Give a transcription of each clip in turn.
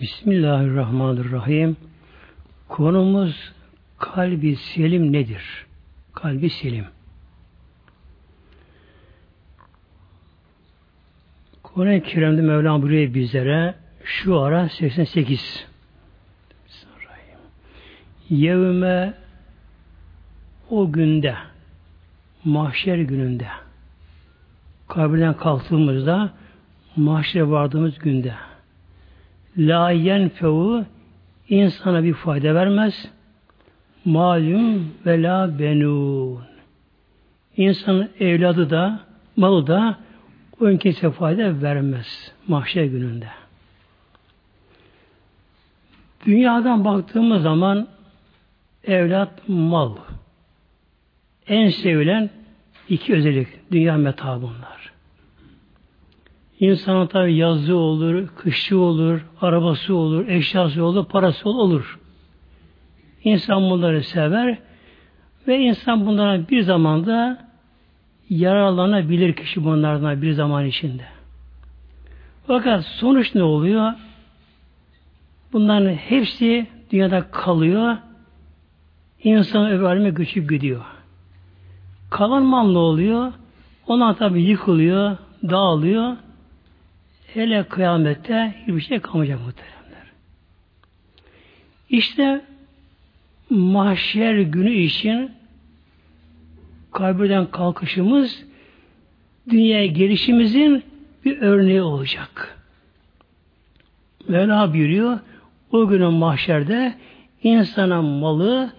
Bismillahirrahmanirrahim. Konumuz kalbi selim nedir? Kalbi selim. Kur'an-ı Kerim'de Mevlam buraya bizlere şu ara 88 Yevme o günde mahşer gününde kabirden kalktığımızda mahşere vardığımız günde la yenfevu insana bir fayda vermez malum ve la benun insanın evladı da malı da o kimse fayda vermez mahşer gününde. Dünyadan baktığımız zaman evlat mal. En sevilen iki özellik. Dünya meta bunlar. İnsanın tabi yazı olur, kışı olur, arabası olur, eşyası olur, parası olur. İnsan bunları sever ve insan bunlara bir zamanda yararlanabilir kişi bunlardan bir zaman içinde. Fakat sonuç ne oluyor? Bunların hepsi dünyada kalıyor. İnsan öbür aleme göçüp gidiyor. Kalan mal ne oluyor? Onlar tabi yıkılıyor, dağılıyor. Hele kıyamette hiçbir şey kalmayacak muhteremler. İşte mahşer günü için kabirden kalkışımız dünyaya gelişimizin bir örneği olacak. Mevla buyuruyor, o günün mahşerde insana malı,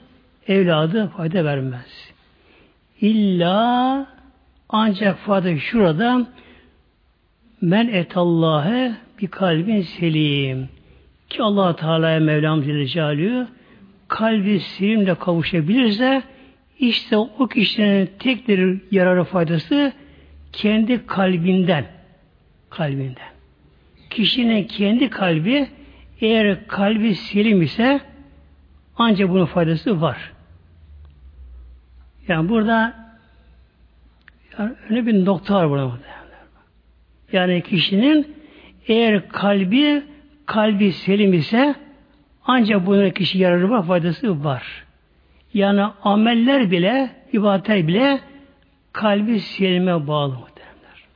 evladı fayda vermez. İlla ancak fayda şurada men etallâhe bir kalbin selim. Ki allah Teala'ya Mevlam Celle kalbi selimle kavuşabilirse işte o kişinin tek bir yararı faydası kendi kalbinden. Kalbinden. Kişinin kendi kalbi eğer kalbi selim ise ancak bunun faydası var. Yani burada yani öyle bir nokta var burada. Yani kişinin eğer kalbi kalbi selim ise ancak bunun kişi yararı var, faydası var. Yani ameller bile, ibadetler bile kalbi selime bağlı muhtemelenler.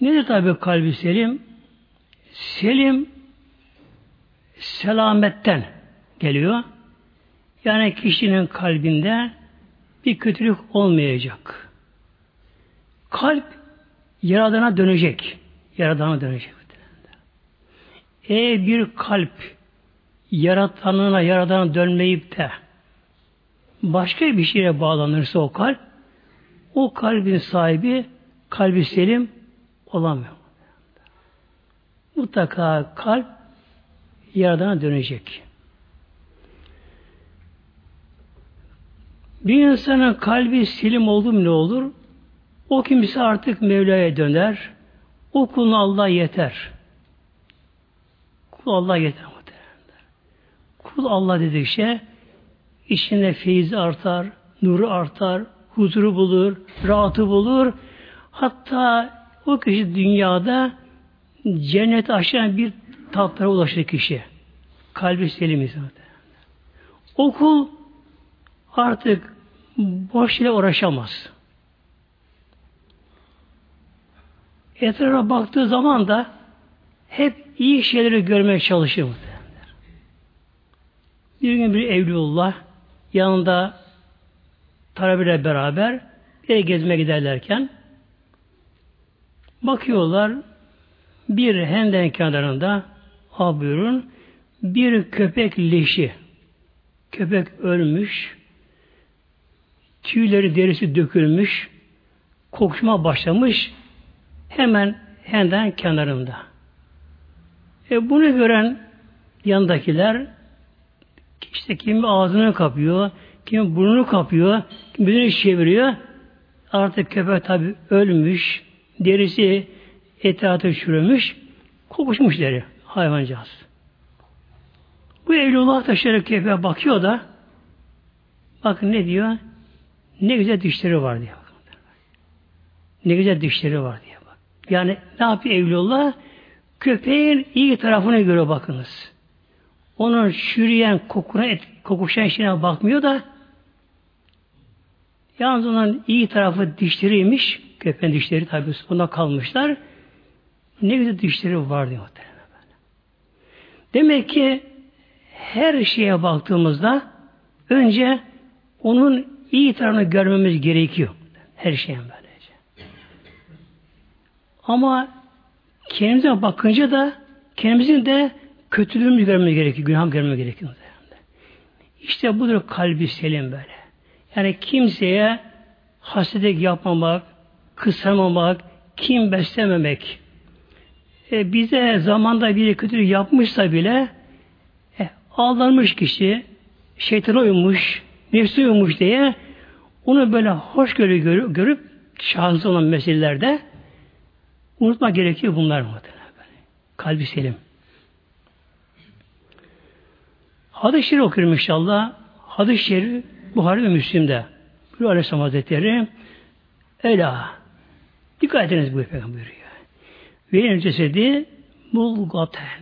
Nedir tabi kalbi selim? Selim selametten geliyor. Yani kişinin kalbinde bir kötülük olmayacak. Kalp Yaradana dönecek. Yaradana dönecek. Eğer bir kalp yaratanına, yaradana dönmeyip de başka bir şeye bağlanırsa o kalp, o kalbin sahibi kalbi selim olamıyor. Mutlaka kalp yaradana dönecek. Bir insanın kalbi selim oldu mu ne olur? O kimse artık Mevla'ya döner. O kuluna Allah yeter. Kul Allah yeter muhtemelen. Kul Allah dedikçe içinde feyiz artar, nuru artar, huzuru bulur, rahatı bulur. Hatta o kişi dünyada cennet aşan bir tatlara ulaşır kişi. Kalbi selim insan. O kul artık boş ile uğraşamaz. Etrafa baktığı zaman da hep iyi şeyleri görmeye çalışır Bir gün bir Evliullah yanında talebeyle beraber bir gezme giderlerken bakıyorlar bir henden kenarında al buyurun bir köpek leşi köpek ölmüş tüyleri derisi dökülmüş kokuşma başlamış hemen henden kenarında. E bunu gören yandakiler işte kimi ağzını kapıyor, kimi burnunu kapıyor, kimi burnunu çeviriyor. Artık köpek tabi ölmüş, derisi etrafı çürümüş, kokuşmuş deri hayvancağız. Bu Evlullah da şöyle köpeğe bakıyor da bakın ne diyor? Ne güzel dişleri var diyor. Ne güzel dişleri var diye bak. Yani ne yapıyor Evliullah? Köpeğin iyi tarafına göre bakınız. Onun çürüyen kokuna, et, kokuşan şeyine bakmıyor da yalnız onun iyi tarafı dişleriymiş. Köpeğin dişleri tabi ona kalmışlar. Ne güzel dişleri var diyor. Demek ki her şeye baktığımızda önce onun iyi tarafını görmemiz gerekiyor. Her şeyin böylece. Ama kendimize bakınca da kendimizin de kötülüğümüzü görmemiz gerekiyor. Günah görmemiz gerekiyor. İşte budur kalbi selim böyle. Yani kimseye hasedik yapmamak, kısamamak, kim beslememek. E, bize zamanda bir kötülük yapmışsa bile e, aldanmış kişi, şeytana uymuş, nefsi uymuş diye onu böyle hoş görüp, görüp şanslı olan meselelerde unutma gerekiyor bunlar muhtemelen. Kalbi selim. Hadis-i Şerif okuyorum inşallah. Hadis-i Şerif Buhari ve Müslim'de. Bu Aleyhisselam Hazretleri Ela dikkat ediniz bu buyuruyor. Ve en cesedi mulgaten.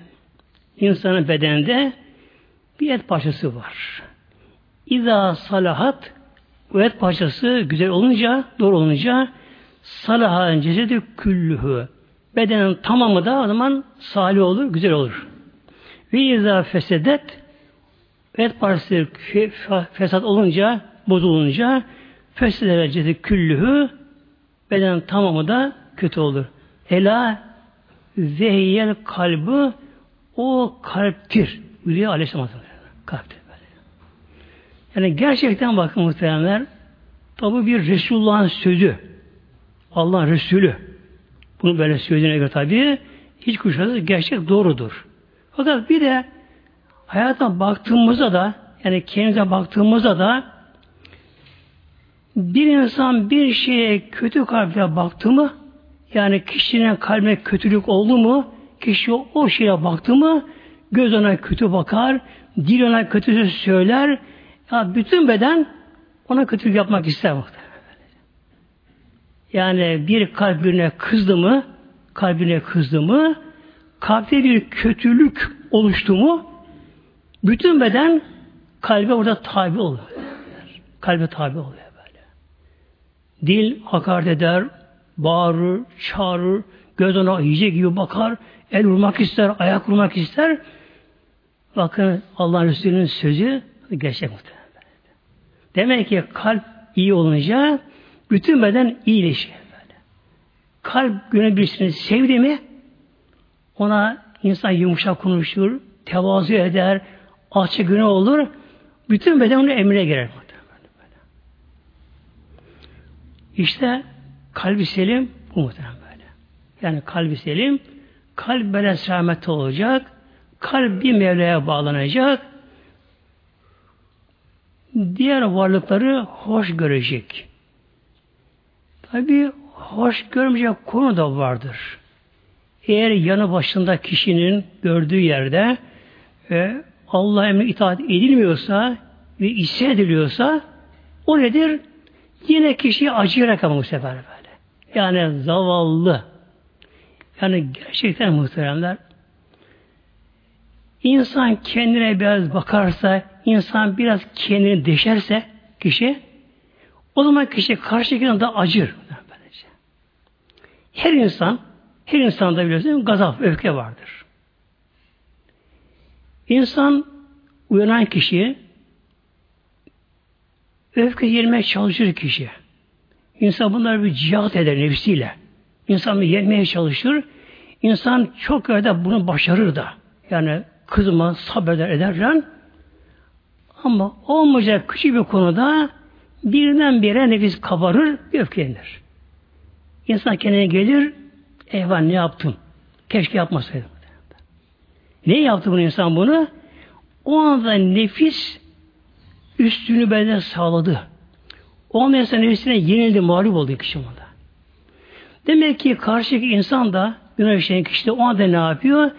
İnsanın bedeninde bir et parçası var. İza salahat bu et parçası güzel olunca, doğru olunca salaha cesedi küllühü. Bedenin tamamı da o zaman salih olur, güzel olur. Ve izâ fesedet et parçası fesat olunca, bozulunca fesedet cesedi küllühü bedenin tamamı da kötü olur. Ela zehiyel kalbi o kalptir. Buyuruyor Aleyhisselam Kalptir. Yani gerçekten bakın muhteremler tabi bir Resulullah'ın sözü. Allah'ın Resulü. Bunu böyle söylediğine göre tabi hiç kuşkusuz gerçek doğrudur. Fakat bir de hayata baktığımızda da yani kendimize baktığımızda da bir insan bir şeye kötü kalple baktı mı yani kişinin kalbine kötülük oldu mu kişi o şeye baktı mı göz ona kötü bakar dil ona kötü söyler ya bütün beden ona kötülük yapmak ister. Yani bir kalbine kızdı mı, kalbine kızdı mı, kalpte bir kötülük oluştu mu, bütün beden kalbe orada tabi oluyor. Kalbe tabi oluyor böyle. Dil hakaret eder, bağırır, çağırır, göz ona yiyecek gibi bakar, el vurmak ister, ayak vurmak ister. Bakın Allah Resulü'nün sözü gerçek muhtemelen. Demek ki kalp iyi olunca bütün beden iyileşir. Böyle. Kalp güne birisini sevdi mi ona insan yumuşak konuşur, tevazu eder, alçak güne olur. Bütün beden onun emrine girer. İşte kalbi selim bu muhtemelen böyle. Yani kalbi selim, kalp böyle selamet olacak, kalp bir Mevla'ya bağlanacak, diğer varlıkları hoş görecek. Tabi hoş görmeyecek konu da vardır. Eğer yanı başında kişinin gördüğü yerde e, Allah emri itaat edilmiyorsa ve hissediliyorsa o nedir? Yine kişiyi acıyarak ama bu sefer böyle. Yani zavallı. Yani gerçekten muhteremler İnsan kendine biraz bakarsa, insan biraz kendini deşerse kişi, o zaman kişi karşıdakine de acır. Her insan, her insanda biliyorsun gazap, öfke vardır. İnsan uyanan kişi öfke yermeye çalışır kişi. İnsan bunları bir cihat eder nefsiyle. İnsan yenmeye çalışır. İnsan çok yerde bunu başarır da. Yani kızma, sabreder ederler. Ama olmayacak küçük bir konuda birden bire nefis kabarır, öfkelenir. İnsan kendine gelir, eyvah ne yaptım? Keşke yapmasaydım. Ne yaptı bunu insan bunu? O anda nefis üstünü benden sağladı. O anda insan nefsine yenildi, mağlup oldu kişi. Demek ki karşıdaki insan da günah işleyen kişi de o anda ne yapıyor?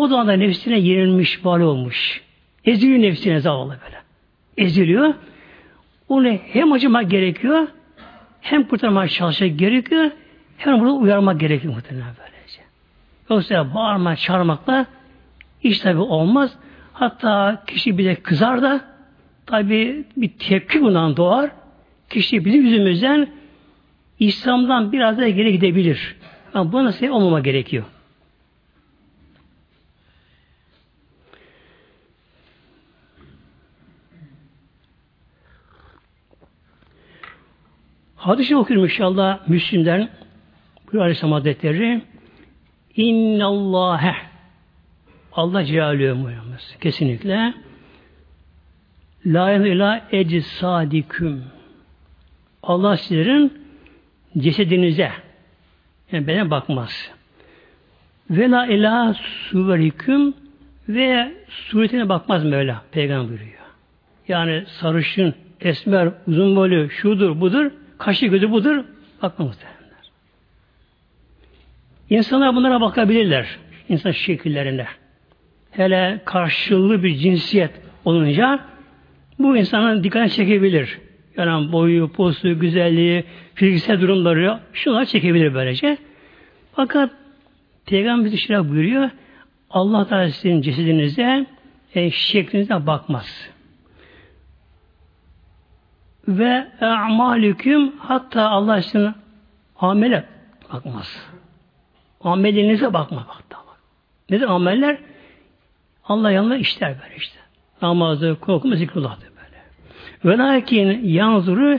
O da nefsine yenilmiş, bali olmuş. Eziliyor nefsine zavallı böyle. Eziliyor. Onu hem acımak gerekiyor, hem kurtarmak çalışmak gerekiyor, Hemen burada uyarmak gerekiyor muhtemelen böylece. Yoksa bağırma, çağırmakla iş tabi olmaz. Hatta kişi bile kızar da tabi bir tepki bundan doğar. Kişi bizim yüzümüzden İslam'dan biraz daha geri gidebilir. Ama bu nasıl olmama gerekiyor. Hadis-i okuyorum inşallah Müslim'den bu Aleyhisselam Hazretleri İnnallâhe Allah Celaluhu kesinlikle La ila ecsadiküm Allah sizlerin cesedinize yani bedene bakmaz. Ve la ila suveriküm ve suretine bakmaz Mevla. Peygamber buyuruyor. Yani sarışın, esmer, uzun boylu, şudur, budur, kaşı gözü budur, bakmamız derler. İnsanlar bunlara bakabilirler. İnsan şekillerine. Hele karşılıklı bir cinsiyet olunca bu insanın dikkatini çekebilir. Yani boyu, postu, güzelliği, fiziksel durumları şunlar çekebilir böylece. Fakat Peygamber bir buyuruyor. Allah Teala sizin cesedinize e, şeklinize bakmaz. Ve a'malüküm hatta Allah sizin amele bakmaz. Amelinize bakma bak. Nedir ameller? Allah yanına işler böyle işte. Namazı, korkma, zikrullah'tır böyle. Ve lakin yanzuru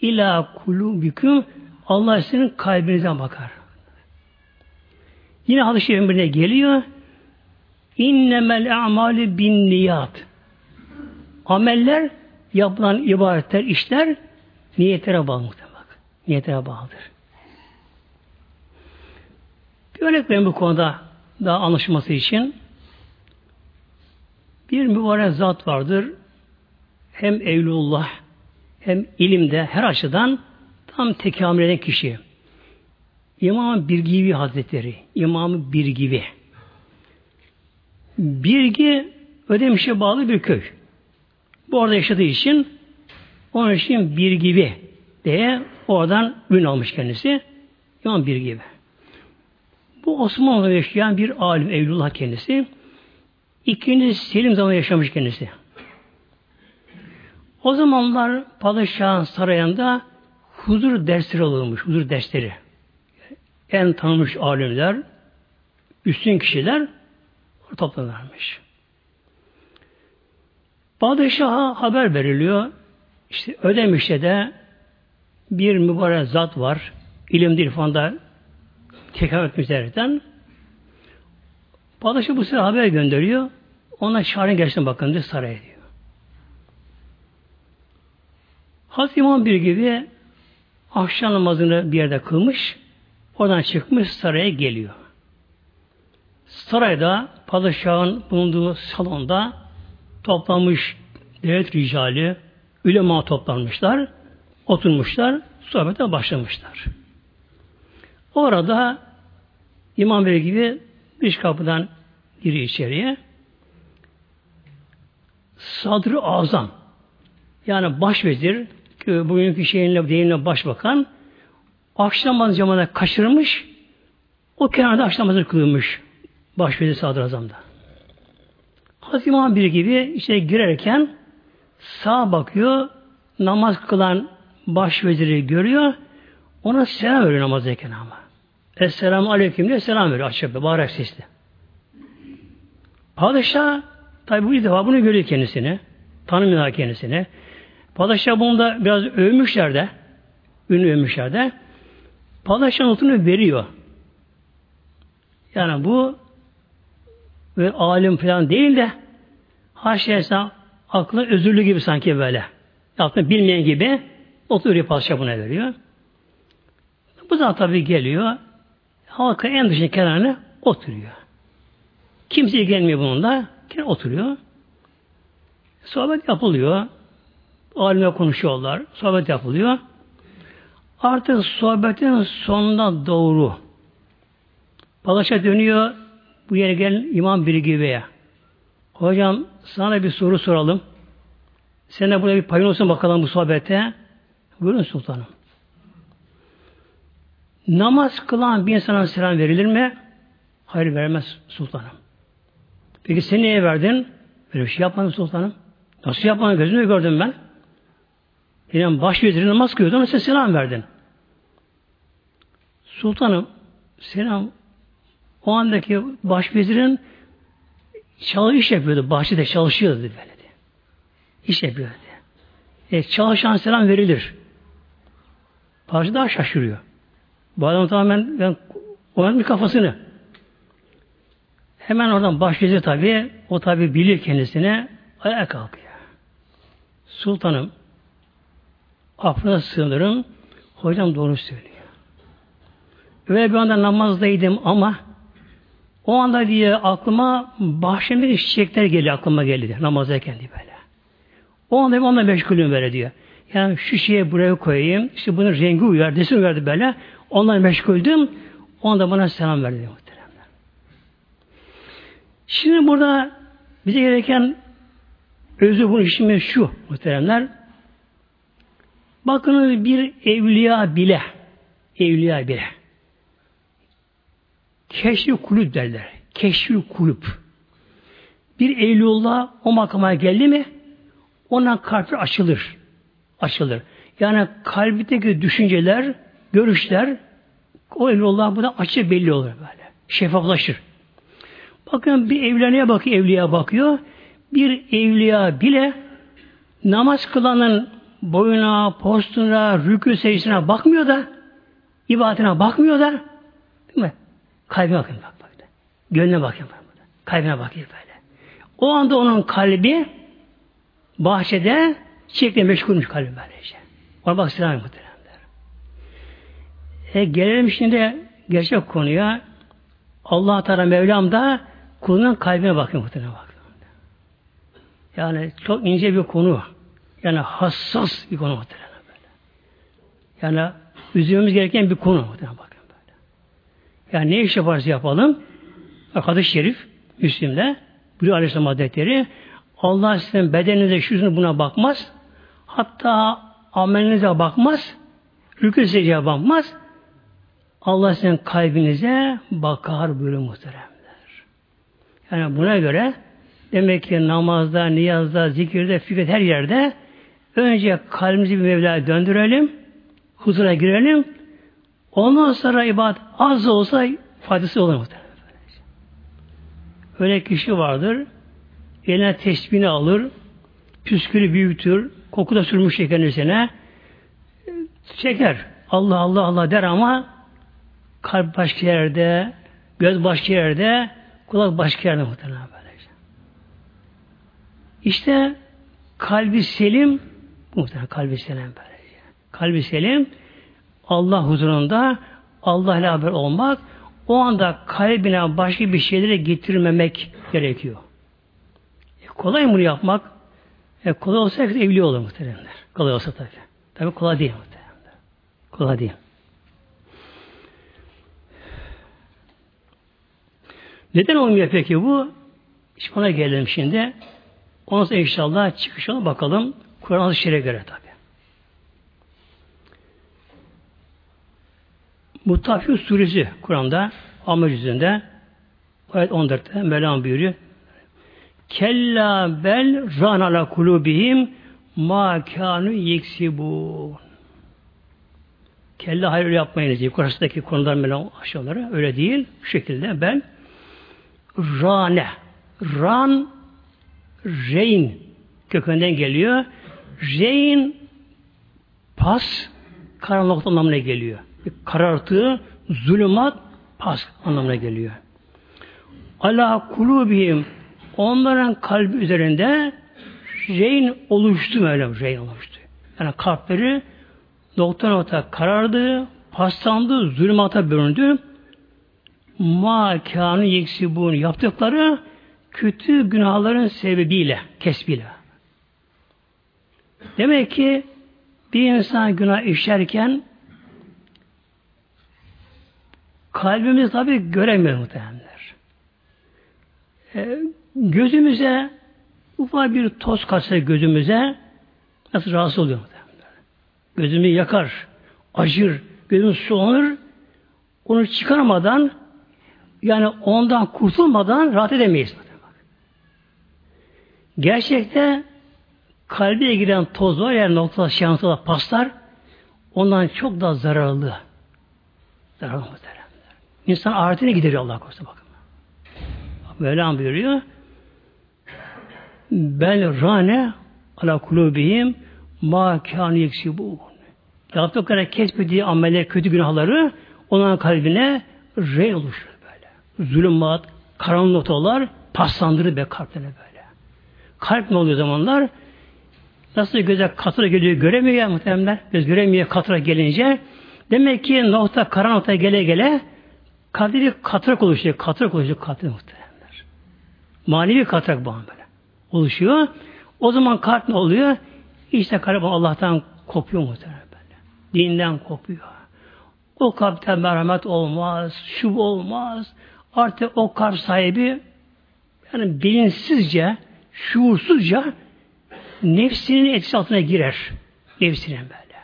ila kulubiküm Allah sizin kalbinize bakar. Yine hadis-i şerifinde geliyor. İnnemel a'mali bin niyat. Ameller, yapılan ibadetler, işler niyetlere bağlı bak. Niyetlere bağlıdır. Bir örnek verin bu konuda daha anlaşılması için. Bir mübarek zat vardır. Hem evlullah hem ilimde her açıdan tam tekamül eden kişi. İmam Birgivi Hazretleri. İmam Birgivi. Birgi Ödemiş'e bağlı bir köy. Bu arada yaşadığı için onun için Birgivi diye oradan ün almış kendisi. İmam Birgivi. Bu Osmanlı'da yaşayan bir alim Evlullah kendisi. İkinci Selim zamanı yaşamış kendisi. O zamanlar padişahın sarayında huzur dersleri olurmuş, huzur dersleri. En tanınmış alimler, üstün kişiler toplanırmış. Padişaha haber veriliyor. İşte Ödemiş'te de bir mübarek zat var. İlim irfanda tekrar etmiş üzerinden. Padişah bu sefer haber gönderiyor. Ona çağırın gelsin bakın diye saraya diyor. Hazreti İmam bir gibi akşam namazını bir yerde kılmış. Oradan çıkmış saraya geliyor. Sarayda padişahın bulunduğu salonda toplanmış devlet ricali, ülema toplanmışlar, oturmuşlar, sohbete başlamışlar. Orada İmam Bey gibi dış kapıdan giriyor içeriye. Sadrı Azam yani başvezir bugünkü şeyinle deyimle başbakan akşam namazı camına kaçırmış o kenarda akşam namazı kılınmış başvezir sadrazamda. Hazreti İmam bir gibi işte girerken sağa bakıyor namaz kılan başveziri görüyor ona selam veriyor namazdayken ama. Esselamu Aleyküm diye selam veriyor bir bağırarak sesli. Padişah tabi bu ilk defa bunu görüyor kendisini. Tanımıyor kendisini. Padişah bunu da biraz övmüşler de. Ünlü övmüşler de. Padişah notunu veriyor. Yani bu ve alim falan değil de haşiyesen aklı özürlü gibi sanki böyle. Yaptığını bilmeyen gibi notu veriyor padişah buna veriyor. Bu da tabii geliyor. Halka en dışında kenarına oturuyor. Kimse ilgilenmiyor bununla. Kenar oturuyor. Sohbet yapılıyor. Alimle konuşuyorlar. Sohbet yapılıyor. Artık sohbetin sonuna doğru Palaşa dönüyor. Bu yere gelen imam biri gibi. Hocam sana bir soru soralım. Sen de buraya bir payın olsun bakalım bu sohbete. Buyurun sultanım. Namaz kılan bir insana selam verilir mi? Hayır vermez sultanım. Peki sen niye verdin? Böyle bir şey yapmadım sultanım. Nasıl yapmadın? Gözümle gördüm ben. Yani baş veziri namaz kılıyordu sen selam verdin. Sultanım selam o andaki baş vezirin çalış iş yapıyordu. Bahçede çalışıyordu böyle. De. İş yapıyordu. E, çalışan selam verilir. Padişah daha şaşırıyor. Bu adam tamamen ben oynatmış kafasını. Hemen oradan başlayacak tabi. O tabi biliyor kendisine. Ayağa kalkıyor. Sultanım affına sığınırım. Hocam doğru söylüyor. Öyle bir anda namazdaydım ama o anda diye aklıma bahçemde çiçekler geliyor aklıma geldi namazdayken diye böyle. O anda onunla meşgulüm böyle diyor. Yani şu şeye buraya koyayım, işte bunun rengi uyar, desin uyardı böyle. Onunla meşguldüm. O anda bana selam verdi muhteremler. Şimdi burada bize gereken özü bu işimiz şu muhteremler. Bakın bir evliya bile, evliya bile. Keşfi kulüp derler. Keşfi kulüp. Bir evliyullah o makama geldi mi ona kalbi açılır. Açılır. Yani kalbindeki düşünceler, görüşler o evliyullah burada açı belli olur böyle. Şeffaflaşır. Bakın bir evleniye bakıyor, evliya bakıyor. Bir evliya bile namaz kılanın boyuna, postuna, rükü secdesine bakmıyor da ibadetine bakmıyor da değil mi? Kalbine bakın bak bak. Gönlüne bakın bak. Kalbine bakıyor böyle. O anda onun kalbi bahçede çiçekle meşgulmüş kalbi böylece. Ona bak selam muhteremler. E, gelelim şimdi gerçek konuya. Allah Teala Mevlam da kulunun kalbine bakıyor muhterem bak. Yani çok ince bir konu. Yani hassas bir konu muhterem böyle. Yani üzülmemiz gereken bir konu muhterem bakın böyle. Yani ne iş yaparsa yapalım hadis şerif Müslim'de Buyuruyor Aleyhisselam Hazretleri Allah sizin bedeninize şuzunu buna bakmaz. Hatta amelinize bakmaz. Rükü secdeye bakmaz. Allah sizin kalbinize bakar buyuruyor muhteremler. Yani buna göre demek ki namazda, niyazda, zikirde, fikret her yerde önce kalbimizi bir Mevla'ya döndürelim, huzura girelim. Ondan sonra ibadet az olsa faydası olur. Öyle kişi vardır, eline tesbihini alır, püskülü büyütür, koku da sürmüş kendisine, çeker. Allah Allah Allah der ama kalp başka yerde, göz başka yerde, kulak başka yerde muhtemelen böylece. İşte kalbi selim, muhtemelen kalbi selim böylece. Kalbi selim, Allah huzurunda Allah ile haber olmak, o anda kalbine başka bir şeylere getirmemek gerekiyor. E, kolay bunu yapmak? E, kolay olsa evli olur muhteremler. Kolay olsa tabi. Tabi kolay değil muhteremler. Kolay değil. Neden olmuyor peki bu? İşte ona gelelim şimdi. Ondan sonra inşallah çıkışına bakalım. Kur'an-ı Şerif'e göre tabi. Mutaffif suresi Kur'an'da Amr yüzünde ayet 14'te Mevlam buyuruyor. Kella bel ran ala kulubihim ma kanu yeksibun. Kella hayır yapmayınız diye. Kur'an'daki konular Mevlam aşağıları öyle değil. Şu şekilde ben rane ran reyn kökünden geliyor. Reyn pas karanlık anlamına geliyor. Karartı, zulümat, pas anlamına geliyor. Ala kulubihim onların kalbi üzerinde reyn oluştu böyle reyn oluştu. Yani kalpleri nokta nokta karardı, paslandı, zulümata büründü. Ma kânı yeksibun yaptıkları kötü günahların sebebiyle, kesbiyle. Demek ki bir insan günah işlerken kalbimiz tabi göremiyor muhtemelenler. E, gözümüze ufak bir toz kaçsa gözümüze nasıl rahatsız oluyor muhtemelenler. Gözümü yakar, acır, gözüm sulanır, onu çıkarmadan yani ondan kurtulmadan rahat edemeyiz. Gerçekte kalbe giren toz var yani noktalar, şantılar, paslar ondan çok daha zararlı. Zararlı muhteremler. İnsan ahiretine gideriyor Allah korusun bakın. Mevlam buyuruyor. Bel rane ala kulubihim ma kâni yeksibûn. Yaptıkları kesmediği ameller, kötü günahları onun kalbine rey oluşur böyle. Zulümat, karanlık noktalar paslandırır be kalplerine böyle. Kalp ne oluyor zamanlar? Nasıl göze katıra geliyor göremiyor ya muhtemelen. Göz göremiyor katıra gelince. Demek ki nokta, karan nokta gele gele kalpte bir katrak oluşuyor. Katrak oluşuyor kalpte muhtemelenler. Manevi katrak bağım böyle. Oluşuyor. O zaman kalp ne oluyor? İşte kalp Allah'tan kopuyor muhtemelen böyle. Dinden kopuyor. O kalpte merhamet olmaz, şu olmaz. Artık o kalp sahibi yani bilinçsizce, şuursuzca nefsinin etkisi altına girer. Nefsinin böyle.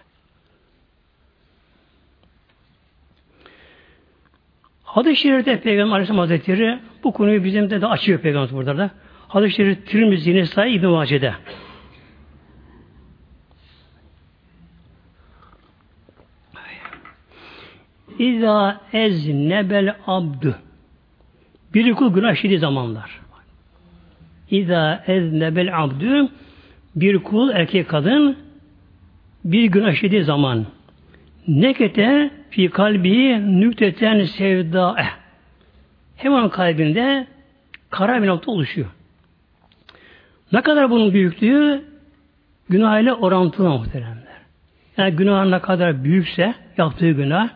Hadis-i Şerif'te Peygamber Aleyhisselam Hazretleri bu konuyu bizim de, de açıyor Peygamber burada da. Hadis-i Şerif Tirmizi Nesai İbn-i Mace'de. İza ez nebel abdü bir kul günah işlediği zamanlar. İza ez nebel abdü bir kul erkek kadın bir günah işlediği zaman nekete fi kalbi nükteten sevda hemen kalbinde kara bir nokta oluşuyor. Ne kadar bunun büyüklüğü günah ile orantılı muhteremler. Yani günah ne kadar büyükse yaptığı günah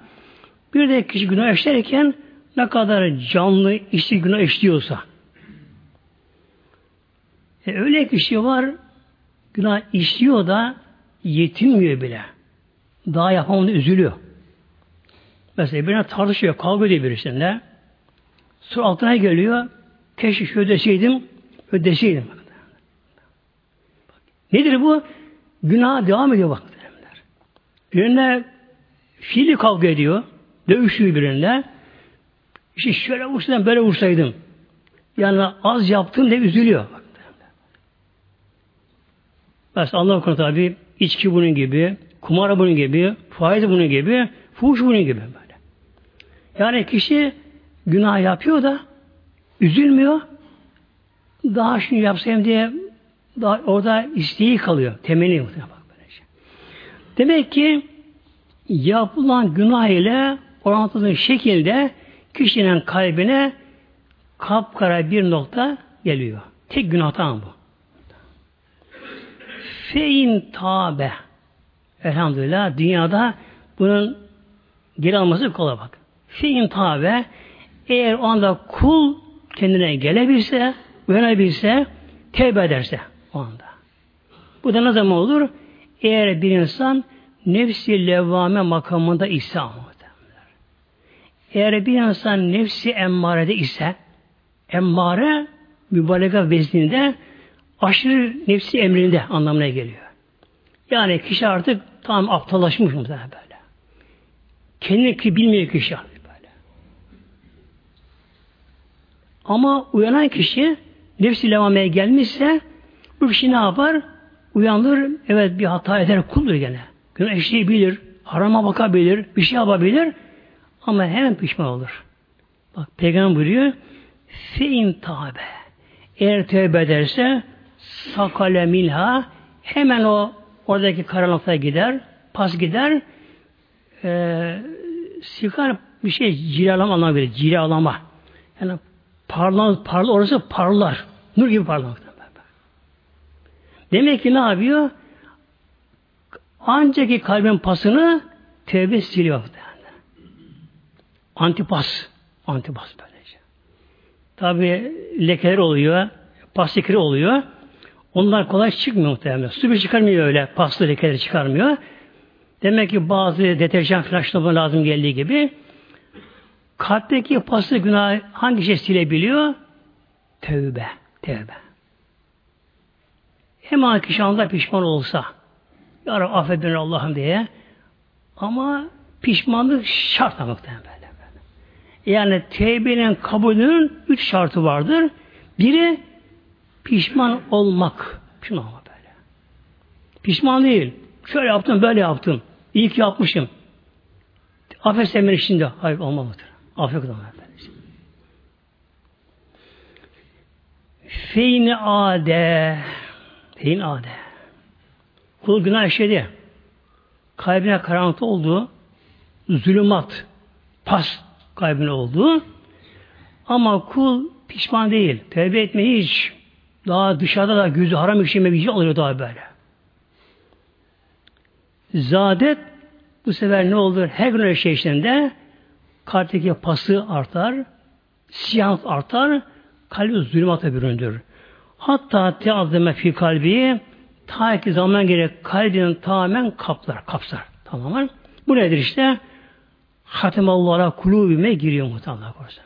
bir de kişi günah işlerken ne kadar canlı işi günah işliyorsa e öyle kişi var günah işliyor da yetinmiyor bile. Daha yapamını üzülüyor. Mesela birine tartışıyor, kavga ediyor birisinde. Sonra altına geliyor. Keşke şu ödeseydim, ödeseydim. Nedir bu? Günah devam ediyor bak. Birine fiili kavga ediyor. Dövüşüyor birine. İşte şöyle vursaydım, böyle vursaydım. Yani az yaptım diye üzülüyor. Mesela Allah konuda tabi içki bunun gibi, kumar bunun gibi, faiz bunun gibi, fuhuş bunun gibi böyle. Yani kişi günah yapıyor da üzülmüyor. Daha şunu yapsayım diye daha orada isteği kalıyor. Temenni bak böyle şey. Demek ki yapılan günah ile orantılı şekilde kişinin kalbine kapkara bir nokta geliyor. Tek günahtan bu. Fein tabe. Elhamdülillah dünyada bunun geri alması kolay bak. Fein tabe eğer o anda kul kendine gelebilse, uyanabilirse, tevbe ederse o anda. Bu da ne zaman olur? Eğer bir insan nefsi levvame makamında ise eğer bir insan nefsi emmarede ise emmare mübalağa vezninde aşırı nefsi emrinde anlamına geliyor. Yani kişi artık tam aptallaşmış mı böyle. Kendini ki bilmiyor kişi artık böyle. Ama uyanan kişi nefsi levameye gelmişse bu kişi ne yapar? Uyanır, evet bir hata eder, kuldur gene. Günah işleyebilir, harama bakabilir, bir şey yapabilir ama hemen pişman olur. Bak Peygamber buyuruyor, fein tabe. Eğer tövbe ederse sakale milha hemen o oradaki karanlıkta gider, pas gider, e, sikar bir şey cilalama anlamına gelir. Cilalama. Yani parlan, parla, orası parlar. Nur gibi parlamak. Demek ki ne yapıyor? Ancak ki kalbin pasını tevbe siliyor. Antipas. Antipas böylece. Tabi lekeler oluyor. Pas oluyor. Onlar kolay çıkmıyor muhtemelen. Su bir çıkarmıyor öyle. Paslı lekeleri çıkarmıyor. Demek ki bazı deterjan flaşlama lazım geldiği gibi kalpteki paslı günah hangi şey silebiliyor? Tövbe. Tövbe. Hemen kişi anda pişman olsa Ya Rabbi affet beni Allah'ım diye ama pişmanlık şart muhtemelen böyle. Yani tevbenin kabulünün üç şartı vardır. Biri pişman olmak. Pişman olmak böyle. Pişman değil. Şöyle yaptım, böyle yaptım. İyi ki yapmışım. Affet sen beni şimdi. Hayır olmamadır. Affet olmamadır. Feyni ade. Feyn ade. Kul günah işledi. Kalbine karanlık oldu. Zulümat. Pas kalbine oldu. Ama kul pişman değil. Tevbe etmeyi hiç. Daha dışarıda da gözü haram işleme bir şey oluyor daha böyle. Zadet bu sefer ne olur? Her gün öyle şey işlerinde kalpteki pası artar, siyah artar, kalbi zulümata büründür. Hatta teazzeme fi kalbi ta ki zaman gerek kalbinin tamamen kaplar, kapsar. Tamamen. Bu nedir işte? Hatemallara kulubime giriyor muhtemelen korusun.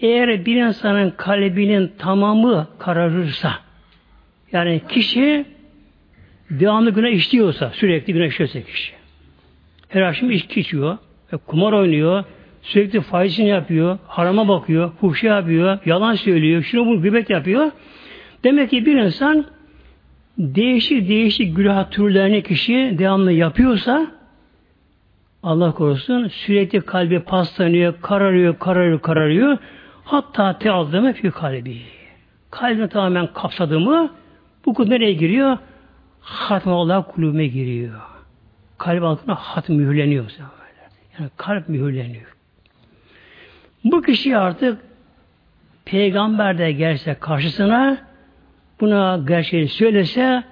Eğer bir insanın kalbinin tamamı kararırsa yani kişi devamlı günah işliyorsa, sürekli günah işliyorsa kişi. Her akşam içki içiyor, kumar oynuyor, sürekli faizini yapıyor, harama bakıyor, fuhşa yapıyor, yalan söylüyor, şunu bunu gıybet yapıyor. Demek ki bir insan değişik değişik günah türlerini kişi devamlı yapıyorsa Allah korusun sürekli kalbi paslanıyor, kararıyor, kararıyor, kararıyor. Hatta teazzeme fi kalbi. Kalbini tamamen kapsadı mı bu kul nereye giriyor? Hatma Allah kulübe giriyor. Kalp altına hat mühürleniyor. Yani kalp mühürleniyor. Bu kişi artık peygamber de gelse karşısına buna gerçeği söylese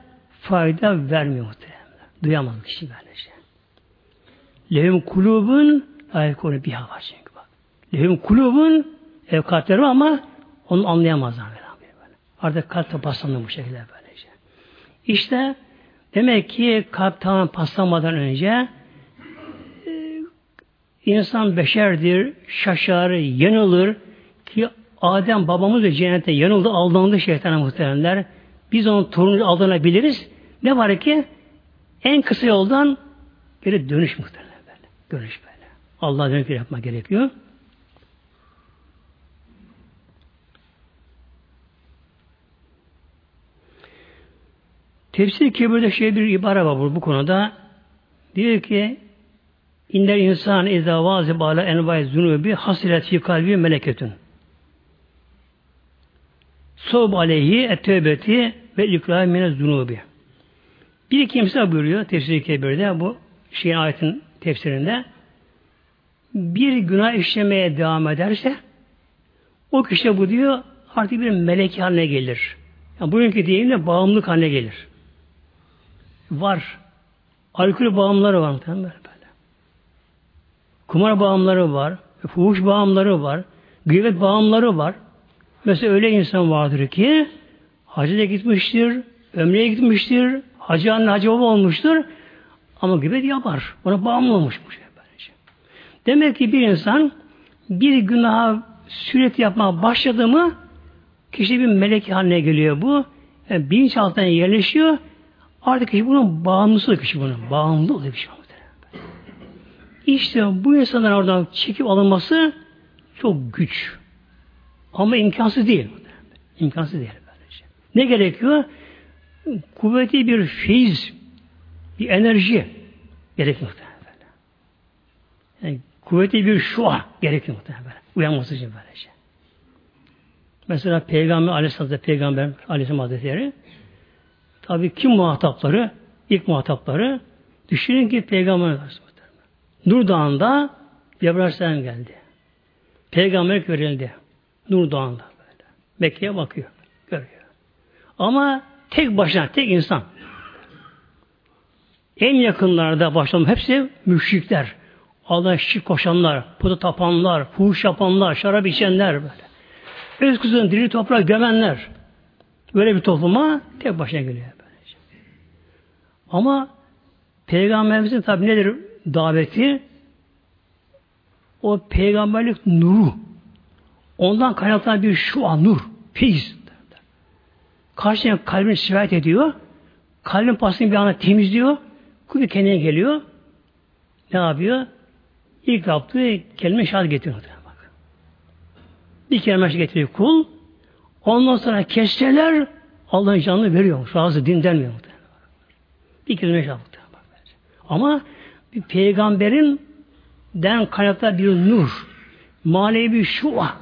fayda vermiyor muhtemelen. Duyamaz kişi böylece. Lehum kulubun ayet konu bir var çünkü bak. Lehum kulubun ev kalpleri ama onu anlayamazlar. Böyle. Artık kalp paslandı bu şekilde böylece. İşte demek ki kalp tamamen paslanmadan önce e, insan beşerdir, şaşar, yanılır ki Adem babamız da cennette yanıldı, aldandı şeytana muhteremler. Biz onun torunu aldanabiliriz. Ne var ki en kısa yoldan geri dönüş muhterem. Görüş böyle. Allah'a dönük yapma gerekiyor. Tefsir kebirde şey bir ibare var bu, bu konuda. Diyor ki İnder insan izâ vâzi bâle envâi zunubi hasilet fi kalbi meleketün. Sob aleyhi ettevbeti ve ikrâ mine zunubi. Bir kimse buyuruyor tefsir-i kebirde bu şeyin ayetin tefsirinde bir günah işlemeye devam ederse o kişi bu diyor artık bir melek haline gelir. Yani bugünkü deyimle bağımlılık haline gelir. Var. Alkol bağımları var muhtemelen böyle. Kumar bağımları var. Fuhuş bağımları var. Gıybet bağımları var. Mesela öyle insan vardır ki hacıya gitmiştir, ömreye gitmiştir, hacı anne hacı baba olmuştur ama gıybet yapar. Ona bağımlı olmuş bu şey böylece. Demek ki bir insan bir günaha sürekli yapmaya başladı mı kişi bir melek haline geliyor bu. Yani bilinçaltına yerleşiyor. Artık kişi bunun bağımlısı kişi bunun. Bağımlı oluyor kişi. İşte bu insanların oradan çekip alınması çok güç. Ama imkansız değil. İmkansız değil. Böylece. Ne gerekiyor? Kuvvetli bir feyiz, bir enerji gerekiyor muhtemelen. Yani kuvvetli bir şua gerekiyor muhtemelen. Uyanması için böylece. Mesela Peygamber Aleyhisselatü Peygamber Aleyhisselam Hazretleri tabi kim muhatapları? ilk muhatapları düşünün ki Peygamber Aleyhisselam Nur Dağı'nda Cebrail Aleyhisselam geldi. Peygamber verildi. Nur Dağı'nda böyle. Mekke'ye bakıyor. Görüyor. Ama tek başına, tek insan. En yakınlarda başladım hepsi müşrikler. Allah'a şirk koşanlar, puta tapanlar, fuhuş yapanlar, şarap içenler böyle. Öz kızını diri toprağa gömenler. Böyle bir topluma tek başına geliyor. Ama Peygamberimizin tabi nedir daveti? O peygamberlik nuru. Ondan kaynaklanan bir şu an nur. Feyiz. Karşıya kalbini şikayet ediyor. Kalbin pasını bir anda temizliyor. Kubi kendine geliyor. Ne yapıyor? İlk yaptığı kelime şahit getiriyor. Bak. Bir kelime şahit getiriyor kul. Ondan sonra keşkeler Allah'ın canını veriyor. Razı dinlenmiyor. 205 hafta. Ama bir peygamberin den kaynaklar bir nur, manevi şua,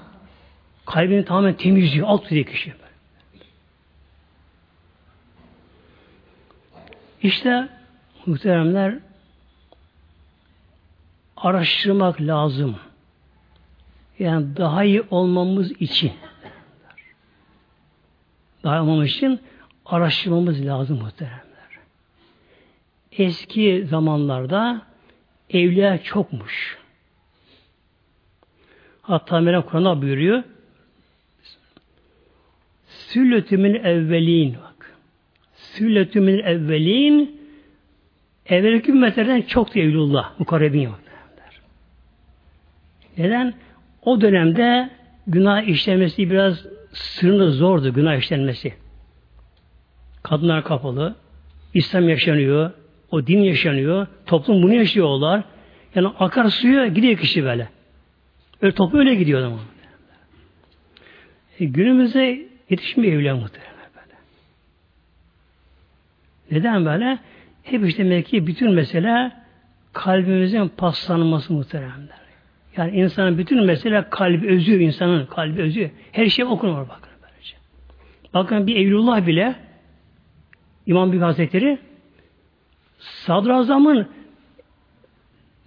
kalbini tamamen temizliyor, alt diye kişi. İşte muhteremler araştırmak lazım. Yani daha iyi olmamız için daha iyi olmamız için araştırmamız lazım muhterem. Eski zamanlarda evliya çokmuş. Hatta Meryem Kur'an'a buyuruyor. Sülletümün evvelin bak. Sülletümün evvelin evvelki ümmetlerden çok evlullah mukarrebin yok. Neden? O dönemde günah işlemesi biraz sırrında zordu günah işlenmesi. Kadınlar kapalı, İslam yaşanıyor, o din yaşanıyor, toplum bunu yaşıyorlar. Yani akar suya gidiyor kişi böyle. Öyle toplum öyle gidiyor ama. E, günümüzde yetişmiyor evliya muhtemelen böyle. Neden böyle? Hep işte demek ki bütün mesele kalbimizin paslanması muhteremler. Yani insanın bütün mesele kalbi özü, insanın kalbi özü. Her şey okunur bakın böylece. Bakın bir Evlullah bile İmam Büyük Hazretleri Sadrazamın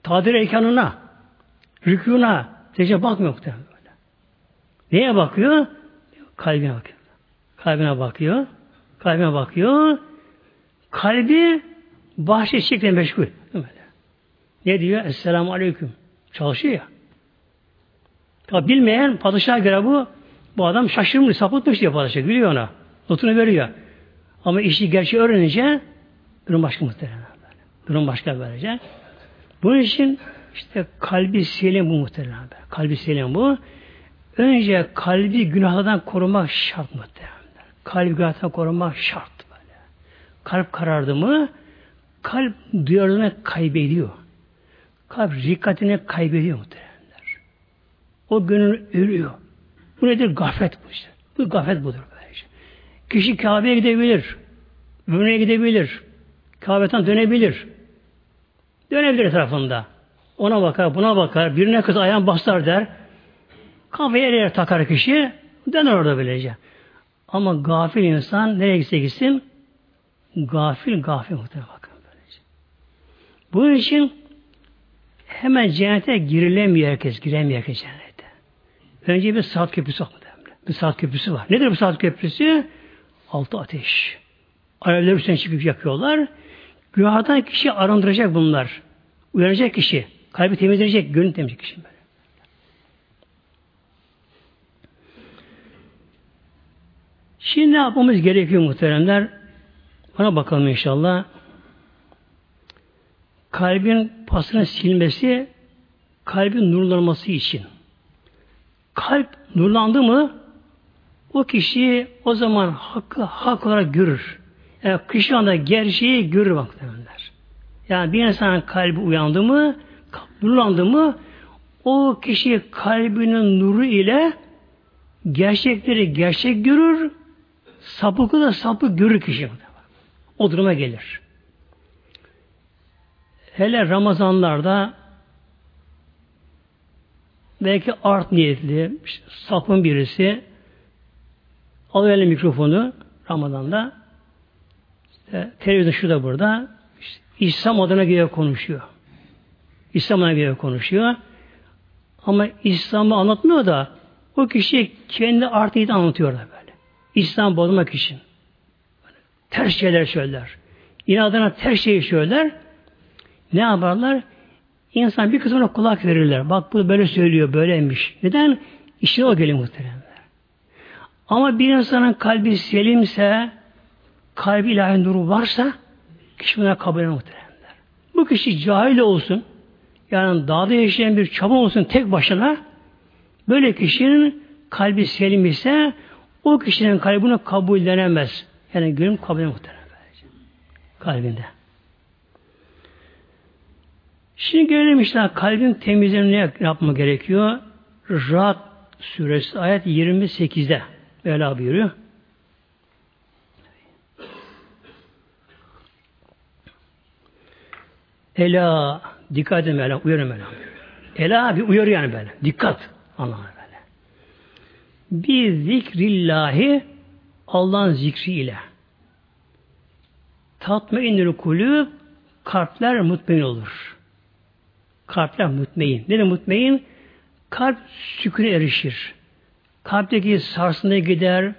tadir erkanına, rükûna, secde bakmıyor muhtemelen böyle. Neye bakıyor? Kalbine bakıyor. Kalbine bakıyor. Kalbine bakıyor. Kalbi bahşiş şekline meşgul. Ne diyor? Esselamu Aleyküm. Çalışıyor ya. Tabi bilmeyen padişah göre bu bu adam şaşırmış, sapıtmış diyor padişah. Biliyor ona. Notunu veriyor. Ama işi gerçeği öğrenince durum başka muhtemelen. Durum başka verecek. Bunun için işte kalbi selim bu muhtemelen. Kalbi selim bu. Önce kalbi günahlardan korumak şart muhtemelen. Kalbi günahlardan korumak şart böyle. Kalp karardı mı kalp duyarlılığını kaybediyor. Kalp rikkatini kaybediyor muhtemelenler. O gönül ölüyor. Bu nedir? Gaflet bu işte. Bu gaflet budur böylece. Kişi Kabe'ye gidebilir. Ömrüne gidebilir. Kabe'den dönebilir. Dönebilir etrafında. Ona bakar, buna bakar, birine kız ayağın basar der. Kafaya yer takar kişi, döner orada böylece. Ama gafil insan nereye gitse gitsin, gafil gafil muhtemelen bakın böylece. Bunun için hemen cennete girilemiyor herkes, giremiyor herkes cennete. Önce bir saat köprüsü var. Bir saat köprüsü var. Nedir bu saat köprüsü? Altı ateş. Alevler üstüne çıkıp yakıyorlar. Günahdan kişi arındıracak bunlar. Uyanacak kişi. Kalbi temizleyecek, gönül temizleyecek kişi böyle. Şimdi ne yapmamız gerekiyor muhteremler? Bana bakalım inşallah. Kalbin pasını silmesi, kalbin nurlanması için. Kalp nurlandı mı o kişi o zaman hakkı hak olarak görür. Yani kişi anda gerçeği görür baktılar. Yani bir insanın kalbi uyandı mı, nurlandı mı, o kişi kalbinin nuru ile gerçekleri gerçek görür, sapıkı da sapık görür kişi. O duruma gelir. Hele Ramazanlarda belki art niyetli sapın birisi alıyor mikrofonu Ramazan'da işte, televizyon şurada burada işte, İslam adına göre konuşuyor. İslam adına göre konuşuyor. Ama İslam'ı anlatmıyor da o kişi kendi artıyı anlatıyor da böyle. İslam bozmak için. Böyle, ters şeyler söyler. İnadına ters şeyi söyler. Ne yaparlar? İnsan bir kısmına kulak verirler. Bak bu böyle söylüyor, böyleymiş. Neden? İşte o geliyor muhteremler. Ama bir insanın kalbi selimse, kalbi ilahi nuru varsa kişi buna kabul muhteremler. Bu kişi cahil olsun, yani dağda yaşayan bir çaba olsun tek başına, böyle kişinin kalbi selim ise o kişinin kalbi bunu kabullenemez. Yani gönül kabul muhterem. Kalbinde. Şimdi gelelim işte kalbin temizliğine ne yapma gerekiyor? Rahat suresi ayet 28'de Mevla buyuruyor. Ela dikkat edin Mevla uyarın Mevla. Ela bir uyarı yani böyle. Dikkat anlamına böyle. Bir zikrillahi Allah'ın zikri ile tatmainnül kulüp kalpler mutmain olur. Kalpler mutmain. Ne de mutmain? Kalp sükune erişir. Kalpteki sarsıntı gider,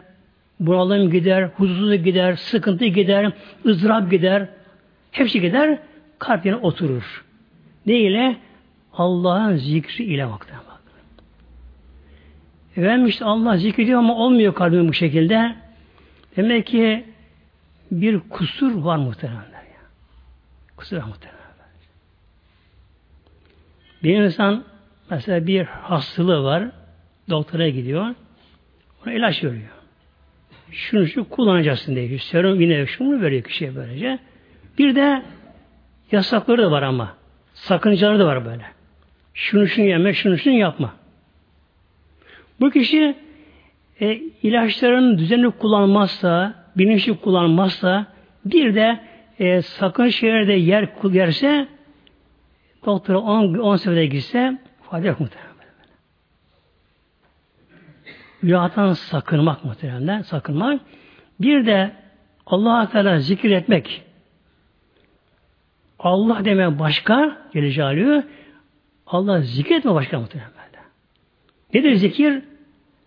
bunalım gider, huzursuzluk gider, sıkıntı gider, ızdırap gider. Hepsi gider, kalp yerine oturur. Ne ile? Allah'ın zikri ile bak. Efendim işte Allah zikrediyor ama olmuyor kalbim bu şekilde. Demek ki bir kusur var muhtemelen. Ya. Kusur var muhtemelen. Bir insan mesela bir hastalığı var, doktora gidiyor, ona ilaç veriyor. Şunu şu kullanacaksın diye. Serum yine şunu veriyor kişiye böylece. Bir de yasakları da var ama. Sakıncaları da var böyle. Şunu şunu yeme, şunu şunu yapma. Bu kişi e, ilaçların düzenli kullanmazsa, bilinçli kullanmazsa, bir de e, sakın şeylerde yer yerse, doktora 10 10 sefere gitse fayda yok muhtemelen. Günahtan sakınmak muhtemelen, sakınmak. Bir de allah Teala zikir etmek. Allah demek başka, Celle Allah zikretme başka muhtemelen. Nedir zikir?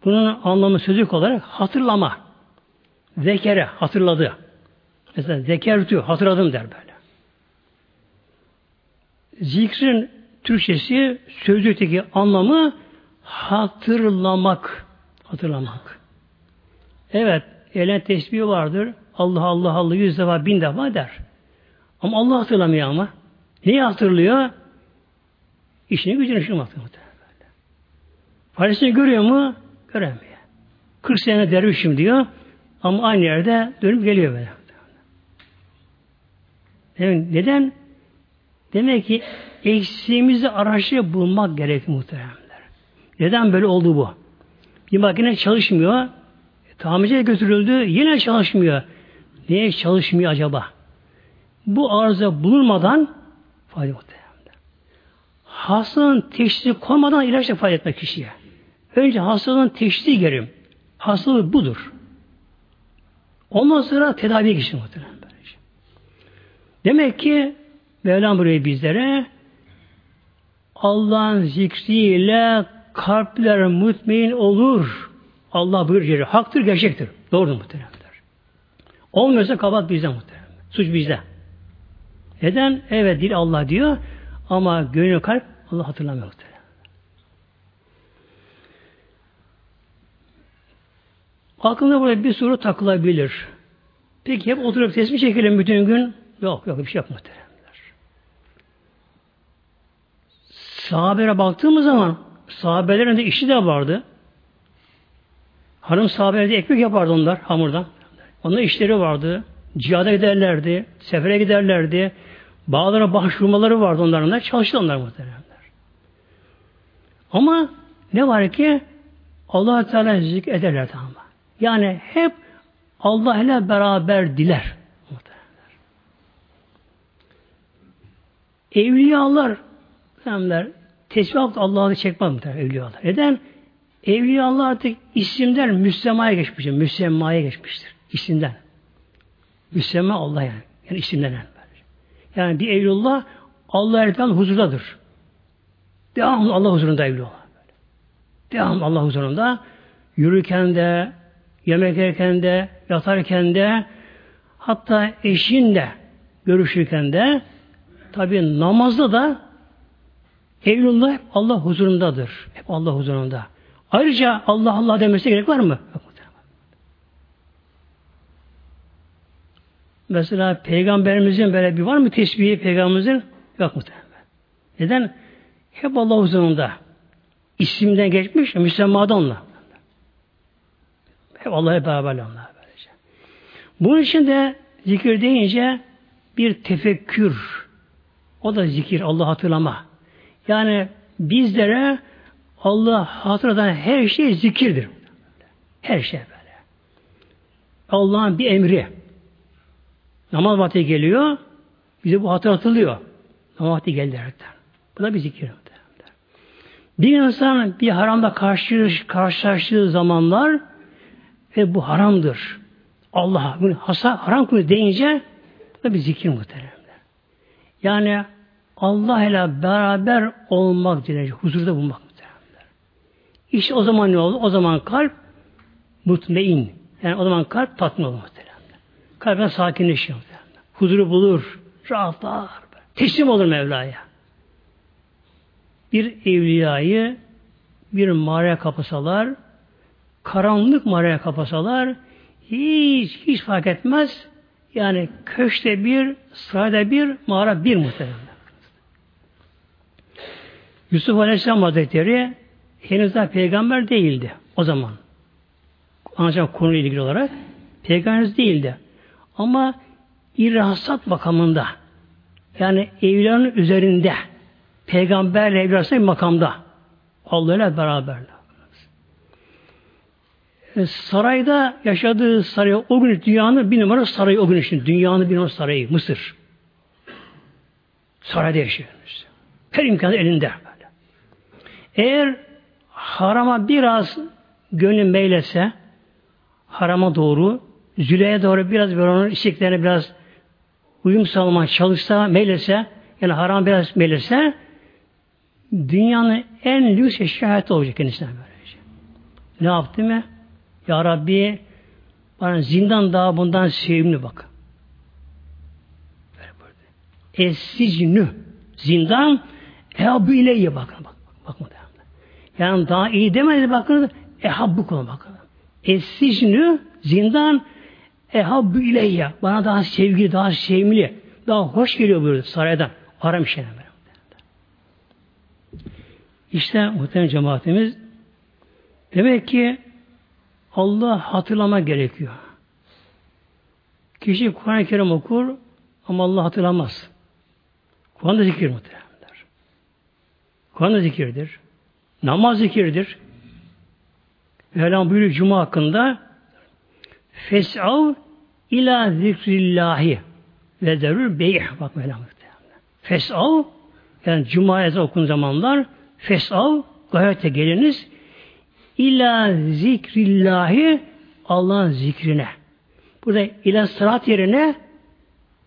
Bunun anlamı sözlük olarak hatırlama. Zekere, hatırladı. Mesela zekertü, hatırladım der böyle. Zikrin Türkçesi sözlükteki anlamı hatırlamak. Hatırlamak. Evet, elen tesbih vardır. Allah Allah Allah yüz defa bin defa der. Ama Allah hatırlamıyor ama. Neyi hatırlıyor? İşini gücünü şunu hatırlıyor. Farisini görüyor mu? Göremiyor. 40 sene dervişim diyor. Ama aynı yerde dönüp geliyor böyle. Neden? Demek ki eksiğimizi araştırıp bulmak gerekiyor muhteremler. Neden böyle oldu bu? Bir makine çalışmıyor. Tamirciye götürüldü. Yine çalışmıyor. Niye çalışmıyor acaba? Bu arıza bulunmadan fayda muhteremler. Hastanın teşhisi konmadan ilaç da fayda etmek kişiye. Önce hastalığın teşhisi gerim. Hastalık budur. Ondan sonra tedaviye geçin muhtemelen. Demek ki Mevlam burayı bizlere Allah'ın zikriyle kalpler mutmain olur. Allah buyuruyor. Haktır, gerçektir. Doğrudur muhteremler. Olmuyorsa kabahat bizde muhterem. Suç bizde. Neden? Evet dil Allah diyor ama gönül kalp Allah hatırlamıyor. Aklında burada bir soru takılabilir. Peki hep oturup tesbih çekelim bütün gün? Yok yok bir şey yok muhteremler. Sahabelere baktığımız zaman sahabelerin de işi de vardı. Hanım sahabelerde ekmek yapardı onlar hamurdan. Onun işleri vardı. Cihada giderlerdi. Sefere giderlerdi. Bağlara başvurmaları vardı onların da. Çalıştı onlar muhteremler. Ama ne var ki allah Teala zik ederler tamam Yani hep Allah ile beraber diler. Evliyalar Peygamber tesbih Allah'ı çekmez muhtemelen evliyalar. Neden? Evliyalar artık isimden Müslüma'ya geçmiştir. Müslüma'ya geçmiştir. İsimden. Müslüman Allah yani. Yani isimden. Yani, bir evlullah Allah erken huzurdadır. Devamlı Allah huzurunda evli olan. Devamlı Allah huzurunda yürürken de, yemek yerken de, yatarken de, hatta eşinle görüşürken de, tabi namazda da evlullah hep Allah huzurundadır. Hep Allah huzurunda. Ayrıca Allah Allah demesi gerek var mı? Yok. Mesela peygamberimizin böyle bir var mı tesbihi peygamberimizin? Yok muhtemelen. Neden? Hep Allah huzurunda. İsimden geçmiş, müsemmadan onunla. Hep Allah'a beraber onlar böylece. Bunun için de zikir deyince bir tefekkür O da zikir, Allah hatırlama. Yani bizlere Allah hatırlatan her şey zikirdir. Her şey böyle. Allah'ın bir emri. Namaz vakti geliyor, bize bu hatırlatılıyor. Namaz vakti geldi derken. Bu da bir zikir. Bir insan bir haramda karşı, karşılaştığı zamanlar ve bu haramdır. Allah bunu hasa, haram kılıyor deyince bu da bir zikir muhteremler. Yani Allah ile beraber olmak diye huzurda bulmak muhteremler. İşte o zaman ne oldu? O zaman kalp mutmain. Yani o zaman kalp tatmin olur. Kalben muhteremler. Huzuru bulur, rahatlar, teslim olur Mevla'ya bir evliyayı bir mağaraya kapasalar, karanlık mağaraya kapasalar, hiç hiç fark etmez. Yani köşte bir, sırada bir, mağara bir muhtemelen. Yusuf Aleyhisselam Hazretleri henüz daha peygamber değildi o zaman. Ancak konuyla ilgili olarak peygamber değildi. Ama irhasat makamında yani evliyanın üzerinde peygamberle evli arasında bir makamda. Allah ile beraberler. E, sarayda yaşadığı saray o gün dünyanın bir numara sarayı o gün için. Dünyanın bir numara sarayı Mısır. Sarayda yaşıyor. Her imkanı elinde. Eğer harama biraz gönlü meylese harama doğru Züleyha doğru biraz böyle onun isteklerine biraz uyum sağlamaya çalışsa, meylese yani haram biraz meylese dünyanın en lüks eşyası olacak kendisine böylece. Ne yaptı mı? Ya Rabbi bana zindan daha bundan sevimli bak. Esicnü zindan ehabbu ileyye bakın bak. Bak bak Yani daha iyi demedi bakın ehabbu konu bakın. Esicnü zindan ehabbu ileyye bana daha sevgili, daha sevimli, daha hoş geliyor buyurdu saraydan. Aram işlemi. İşte muhtemelen cemaatimiz demek ki Allah hatırlama gerekiyor. Kişi Kur'an-ı Kerim okur ama Allah hatırlamaz. Kur'an da zikir muhtemelenler. Kur'an da zikirdir. Namaz zikirdir. Mevlam buyuruyor Cuma hakkında Fes'av ila zikrillahi ve derül beyh. Bak muhtemelen. Fes'av yani Cuma ezan okun zamanlar Fesav gayete geliniz ila zikrillahi Allah'ın zikrine. Burada ila sırat yerine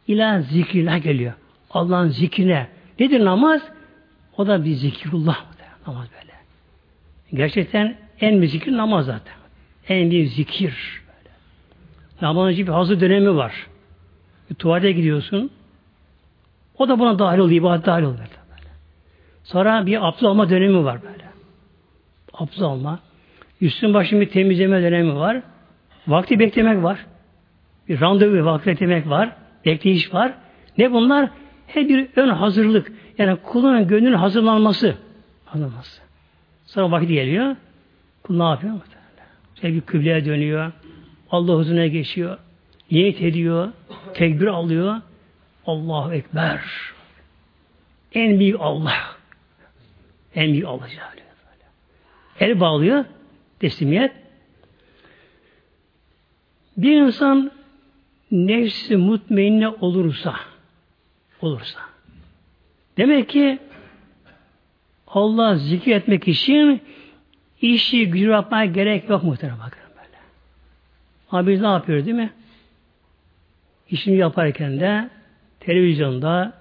ila zikrillah geliyor. Allah'ın zikrine. Nedir namaz? O da bir zikrullah. Namaz böyle. Gerçekten en bir zikir namaz zaten. En bir zikir. Böyle. Namazın bir hazır dönemi var. Bir tuvalete gidiyorsun. O da buna dahil oluyor. ibadet dahil oluyor. Sonra bir abdest alma dönemi var böyle. Abdest alma. Üstün başın bir temizleme dönemi var. Vakti beklemek var. Bir randevu vakti beklemek var. Bekleyiş var. Ne bunlar? Her bir ön hazırlık. Yani kulun gönlünün hazırlanması. Hazırlanması. Sonra vakit geliyor. Kul ne yapıyor? İşte bir kıbleye dönüyor. Allah huzuruna geçiyor. Niyet ediyor. Tekbir alıyor. Allahu Ekber. En büyük Allah. En büyük Allah. El bağlıyor. Teslimiyet. Bir insan nefsi mutmainne olursa olursa demek ki Allah zikir etmek için işi gücü yapmaya gerek yok muhtemelen bakın. Ama biz ne yapıyoruz değil mi? İşini yaparken de televizyonda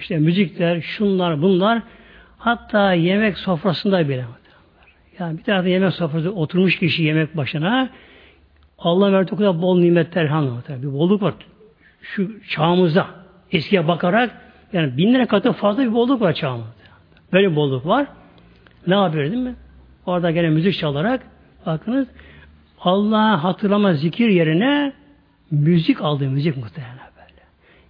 işte müzikler, şunlar, bunlar Hatta yemek sofrasında bile. Yani bir tarafta yemek sofrasında oturmuş kişi yemek başına Allah verdi o kadar bol nimetler hanım. Bir bolluk var. Şu çağımızda eskiye bakarak yani bin lira katı fazla bir bolluk var çağımızda. Böyle bir bolluk var. Ne yapıyor değil mi? Orada gene müzik çalarak bakınız Allah'ı hatırlama zikir yerine müzik aldı müzik muhtemelen.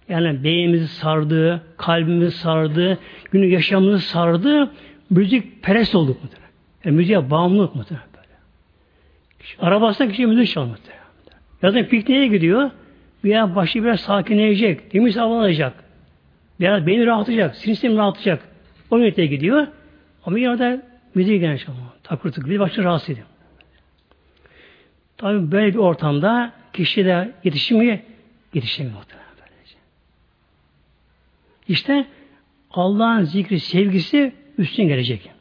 Yani beynimizi sardı, kalbimizi sardı, günü yaşamımızı sardı. Müzik perest olduk mu? Yani müziğe bağımlılık mu? Böyle. Arabasında kişi müzik çalmak. Ya da pikniğe gidiyor. Yer başı biraz sakinleyecek. Temiz hava alacak. Biraz beni rahatlayacak, sinir sistemi rahatlayacak. O niyete gidiyor. Ama yine de müziği gene çalıyor. Takır tıkır. Bir başını rahatsız ediyor. Tabi böyle bir ortamda kişi de yetişemiyor, yetişemiyor böylece. İşte Allah'ın zikri, sevgisi üstün gelecek.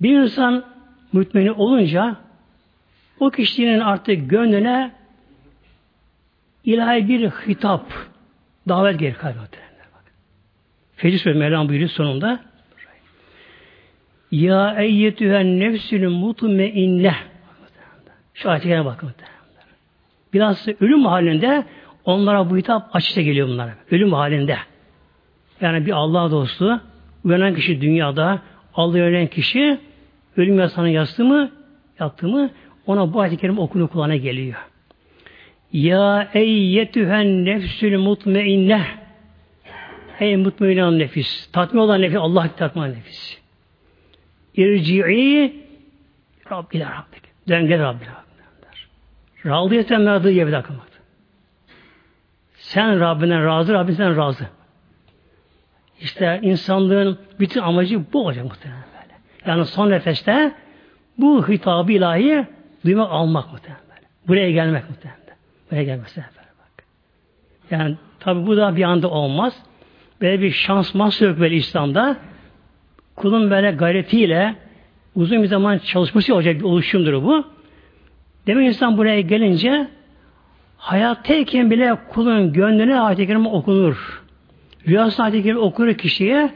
Bir insan mütmeni olunca o kişinin artık gönlüne ilahi bir hitap, davet gelir kalbine. Fecr Suresi Mevlam buyuruyor sonunda. Ya eyyetühen nefsülü mutmeinne. Şu ayetine bakın. Biraz ölüm halinde onlara bu hitap açıkça geliyor bunlara. Ölüm halinde. Yani bir Allah dostu uyanan kişi dünyada Allah'ı ölen kişi ölüm yasağını yazdı mı yattı mı ona bu ayet-i kerime okunu kulağına geliyor. Ya eyyetühen nefsül mutmeinne Ey mutmain olan nefis, tatmin olan nefis, Allah tatmin olan nefis. İrci'i Rabbine Rabbik. Dön gel Rabbine. Radiyeten merdı diye bir dakika Sen Rabbinden razı, Rabbin sen razı. İşte insanlığın bütün amacı bu olacak muhtemelen böyle. Yani son nefeste bu hitabı ilahi duymak almak muhtemelen böyle. Buraya gelmek muhtemelen. Buraya gelmek muhtemelen. Bak. Yani tabi bu da bir anda olmaz. Böyle bir şans mas yok böyle İslam'da. Kulun böyle gayretiyle uzun bir zaman çalışması olacak bir oluşumdur bu. Demek insan buraya gelince hayattayken bile kulun gönlüne ayet-i okunur. Rüyasında ayet-i okunur kişiye.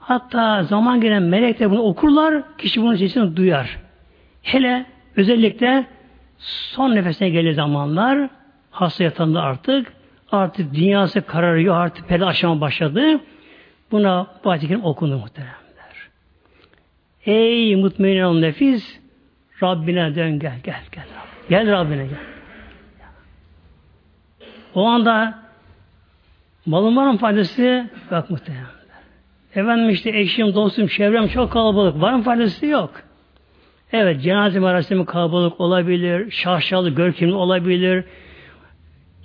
Hatta zaman gelen melekler bunu okurlar, kişi bunun sesini duyar. Hele özellikle son nefesine gelir zamanlar, hasta yatağında artık Artık dünyası kararıyor, artık perde aşama başladı. Buna bu kerim okundu muhteremler. Ey mutmain ol nefis, Rabbine dön gel, gel, gel. Gel Rabbine gel. O anda malın var mı faydası? Bak muhteremler. Efendim işte eşim, dostum, çevrem çok kalabalık. Var mı faydası? Yok. Evet, cenaze merasimi kalabalık olabilir, şaşalı, görkemli olabilir,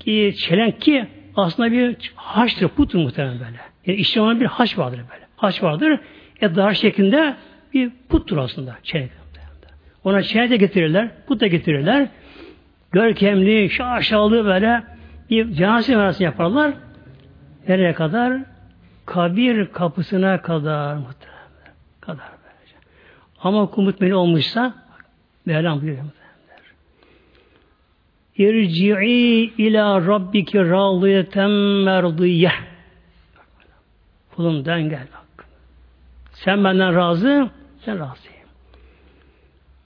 ki çelenk ki aslında bir haçtır, puttur muhtemelen böyle. Yani işte olan bir haç vardır böyle. Haç vardır. E dar şeklinde bir puttur aslında çelenk. Ona çelenk de getirirler, put da getirirler. Görkemli, şaşalı böyle bir cenaze merasını yaparlar. Nereye kadar? Kabir kapısına kadar muhtemelen. Kadar böylece. Ama kumutmeli olmuşsa Mevlam buyuruyor. İrci'i ila rabbiki radiyeten merdiye. Kulum den gel bak. Sen benden razı, sen razıyım.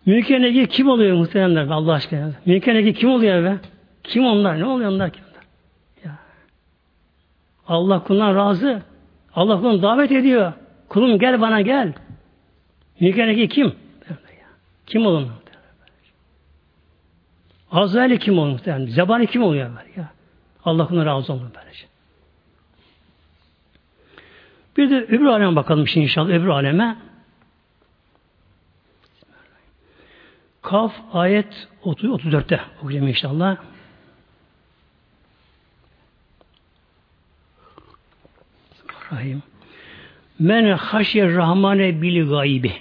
Mülken egi kim oluyor muhteremler Allah aşkına? Mülken egi kim oluyor be? Kim onlar? Ne oluyor onlar? Kim onlar? Ya. Allah kulundan razı. Allah kulunu davet ediyor. Kulum gel bana gel. Mülken egi kim? Kim olur? Azrail kim olur muhtemelen? Zebani kim oluyor böyle ya? Allah ona razı olsun böylece. Bir de öbür aleme bakalım şimdi inşallah öbür aleme. Kaf ayet 30, 34'te okuyacağım inşallah. Rahim. Men haşyer rahmane bil gaybi.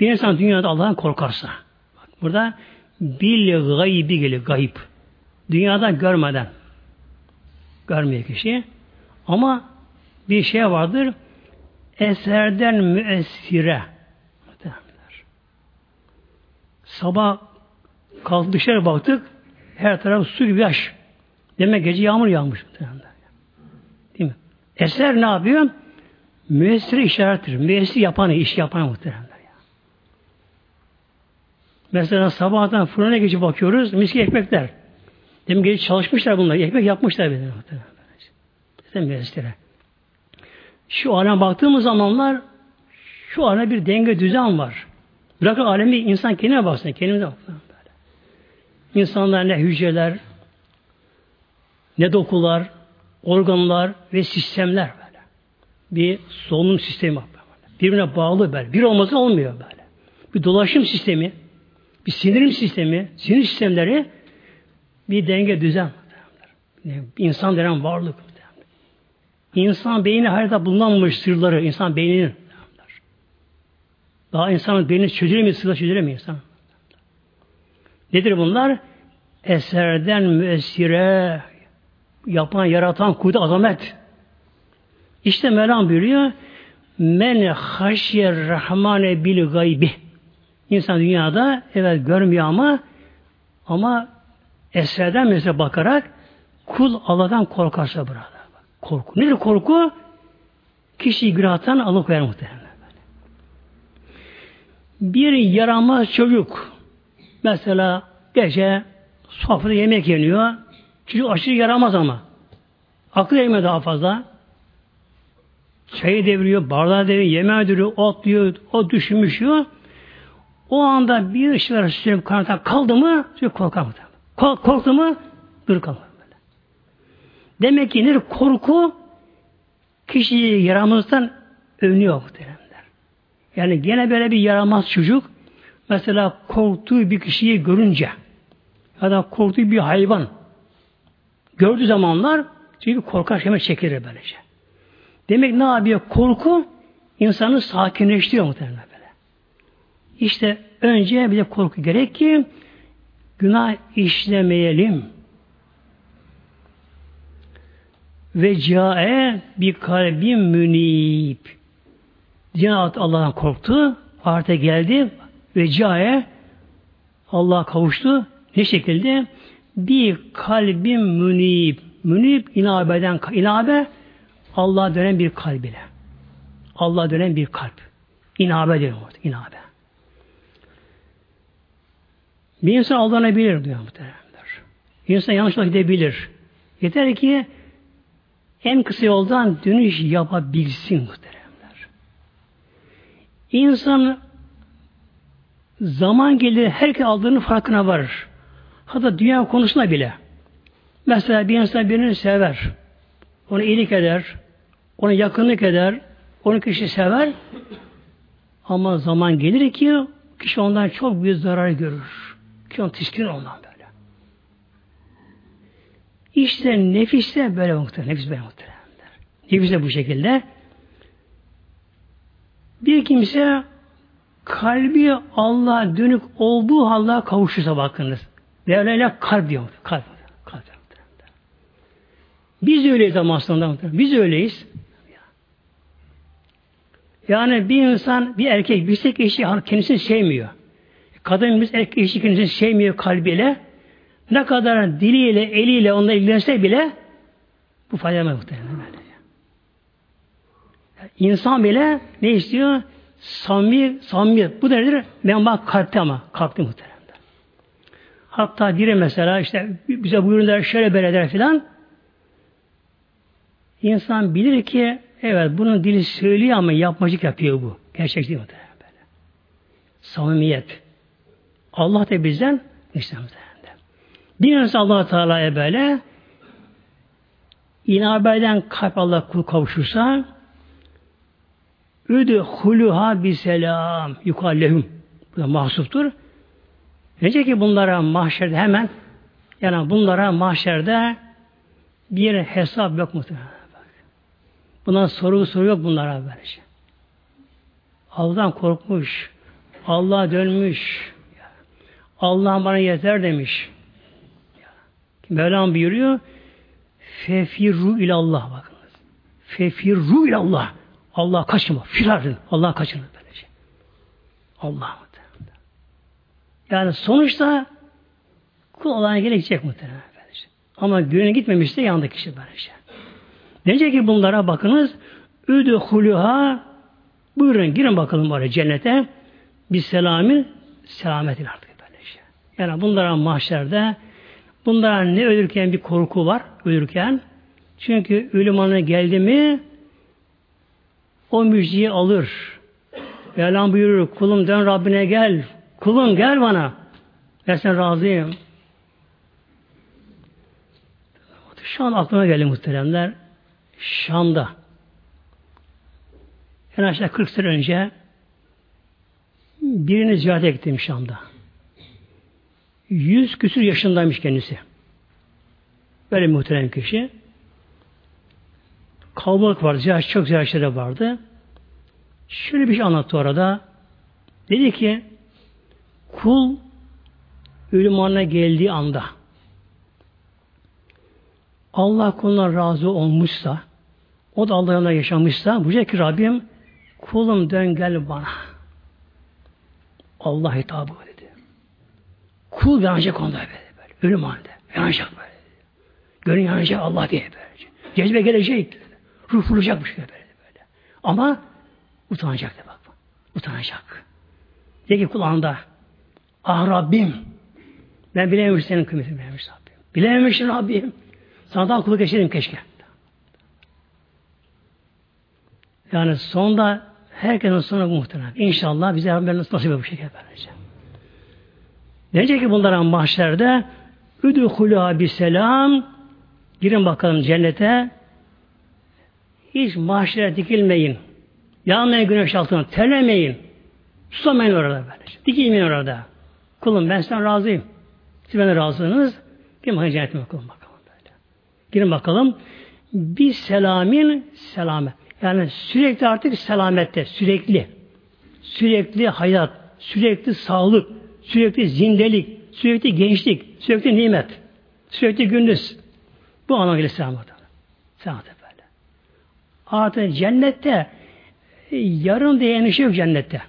Bir insan dünyada Allah'tan korkarsa. Bak burada bil gaybi geliyor gayb. Dünyadan görmeden. Görmüyor kişi. Ama bir şey vardır. Eserden müessire. Sabah kalk dışarı baktık. Her taraf su gibi yaş. Demek gece yağmur yağmış. Değil mi? Eser ne yapıyor? Müessir işarettir. Müessir yapan, iş yapan muhtemelen. Mesela sabahtan fırına geçip bakıyoruz, miski ekmekler. Demin gece çalışmışlar bunlar, ekmek yapmışlar bir de. Şu alem baktığımız zamanlar şu alem bir denge düzen var. Bırakın alemi insan kendine baksın, kendimize baksın. İnsanlar ne hücreler, ne dokular, organlar ve sistemler böyle. Bir solunum sistemi var. Birbirine bağlı böyle. Bir olmasa olmuyor böyle. Bir dolaşım sistemi, Bir sinirim sistemi, sinir sistemleri bir denge düzen. İnsan denen varlık. İnsan beyni hayata bulunamamış sırları, insan beyninin. Daha insanın beyni çözülemiyor, sırla çözülemiyor insan. Nedir bunlar? Eserden müessire yapan, yaratan kudret azamet. İşte Mevlam buyuruyor Men haşyer rahmane bil gaybi. İnsan dünyada evet görmüyor ama ama esreden mesela bakarak kul Allah'tan korkarsa burada. Korku. Nedir korku? Kişiyi günahtan alıkoyar muhtemelen. Bir yaramaz çocuk mesela gece sofrada yemek yeniyor. Çocuk aşırı yaramaz ama. Aklı yeme daha fazla. Çayı deviriyor, bardağı deviriyor, yemeği deviriyor, otluyor, o düşünmüşüyor. O anda bir ışıklar sürekli kanata kaldı mı sürekli korkar mı? Korktu mu dur kalır. Demek ki nedir? Korku kişiyi yaramazdan önlüyor muhteremler. Yani gene böyle bir yaramaz çocuk mesela korktuğu bir kişiyi görünce ya da korktuğu bir hayvan gördüğü zamanlar çünkü korkar hemen çekilir böylece. Demek ne yapıyor? Korku insanı sakinleştiriyor muhtemelen. İşte önce bir de korku gerek ki günah işlemeyelim. Ve cae bir kalbim münib. Cenab-ı Allah'tan korktu. Artık geldi ve cae Allah'a kavuştu. Ne şekilde? Bir kalbim münib. Münib inabeden inabe Allah'a dönen bir kalb. Allah'a dönen bir kalp. İnabe diyor inabe. Bir insan aldanabilir diyor muhteremler. Bir insan yanlışla gidebilir. Yeter ki en kısa yoldan dönüş yapabilsin muhteremler. İnsan zaman gelir herkes aldığının farkına varır. Hatta dünya konusunda bile. Mesela bir insan birini sever. Onu iyilik eder. Ona yakınlık eder. Onu kişi sever. Ama zaman gelir ki kişi ondan çok büyük zarar görür. Ki on tiskin ondan böyle. İşte nefis de böyle muhtemelen. Nefis böyle muhtemelen. Nefis de bu şekilde. Bir kimse kalbi Allah dönük olduğu halde kavuşursa bakınız. Devleyle kalp diyor. Kalp. kalp. Biz öyleyiz ama aslında. Biz öyleyiz. Yani bir insan, bir erkek, bir tek eşi kendisini sevmiyor. Kadın biz erkek eşi kendisini sevmiyor kalbiyle. Ne kadar diliyle, eliyle onunla ilgilense bile bu faydalı muhtemelen. İnsan bile ne istiyor? Samimi, samimiyet. Bu nedir? Ben bak kalpte ama. Kalpte muhtemelen. Hatta biri mesela işte bize buyurun şöyle böyle der filan. İnsan bilir ki evet bunun dili söylüyor ama yapmacık yapıyor bu. Gerçek değil muhtemelen böyle. Samimiyet. Allah da bizden işte Bir insan allah Teala'ya böyle inabeden kalp Allah kul kavuşursa Üdü huluha bi selam yukallehum. Bu da mahsuptur. Nece ki bunlara mahşerde hemen yani bunlara mahşerde bir hesap yok muhtemelen. Buna soru soru yok bunlara böylece. Allah'tan korkmuş. Allah'a dönmüş. Allah bana yeter demiş. Mevlam buyuruyor Fefirru ilallah bakınız. Fefirru ilallah. Allah kaçınma. Firar Allah kaçınma böylece. Allah Yani sonuçta kul Allah'a gelecek muhtemelen. Böylece. Ama güne gitmemişse yandı kişi böylece. Diyecek ki bunlara bakınız Üdhuluha buyurun girin bakalım oraya cennete bir selamin selametin artık. Yani bunlara mahşerde bunlara ne ölürken bir korku var ölürken çünkü ölüm anına geldi mi o müjdeyi alır. Mevlam buyurur, kulum dön Rabbine gel. Kulum gel bana. Ben sen razıyım. Şu an aklıma geldi muhteremler. Şam'da en aşağı 40 sene önce birini ziyaret ettim Şam'da. Yüz küsür yaşındaymış kendisi. Böyle muhterem kişi. Kalabalık vardı. Ziyaret, çok ziyaretçileri vardı. Şöyle bir şey anlattı orada. Dedi ki kul ölüm anına geldiği anda Allah kuluna razı olmuşsa o da Allah'ın yaşamışsa bu ki Rabbim kulum dön gel bana. Allah hitabı. Kul yanacak onda böyle. böyle. Ölüm anında. Yanacak böyle. Gönül yanacak Allah diye böyle. Cezbe gelecek. Ruh vuracakmış böyle böyle. Ama utanacak da bak. Utanacak. De ki kulağında Ah Rabbim ben bilememiş senin kıymetini bilememiş Rabbim. Bilememişsin Rabbim. Sana daha kulu geçelim keşke. Yani sonunda herkesin sonu muhtemelen. İnşallah bize Rabbim nasip bu şekilde vereceğim. Diyecek ki bunlara mahşerde Üdühulâ bir selam girin bakalım cennete hiç mahşere dikilmeyin. Yanmayın güneş altına. Terlemeyin. Susamayın orada böylece. Dikilmeyin orada. Kulum ben sen razıyım. Siz bana razısınız. Girin bakalım cennetime kulum bakalım böyle. Girin bakalım. Bir selamin selamet. Yani sürekli artık selamette. Sürekli. Sürekli hayat. Sürekli sağlık. Sürekli zindelik. Sürekli gençlik. Sürekli nimet. Sürekli gündüz. Bu anlamıyla selamet. Selamet böyle. Artık cennette yarın diye endişe yok cennette.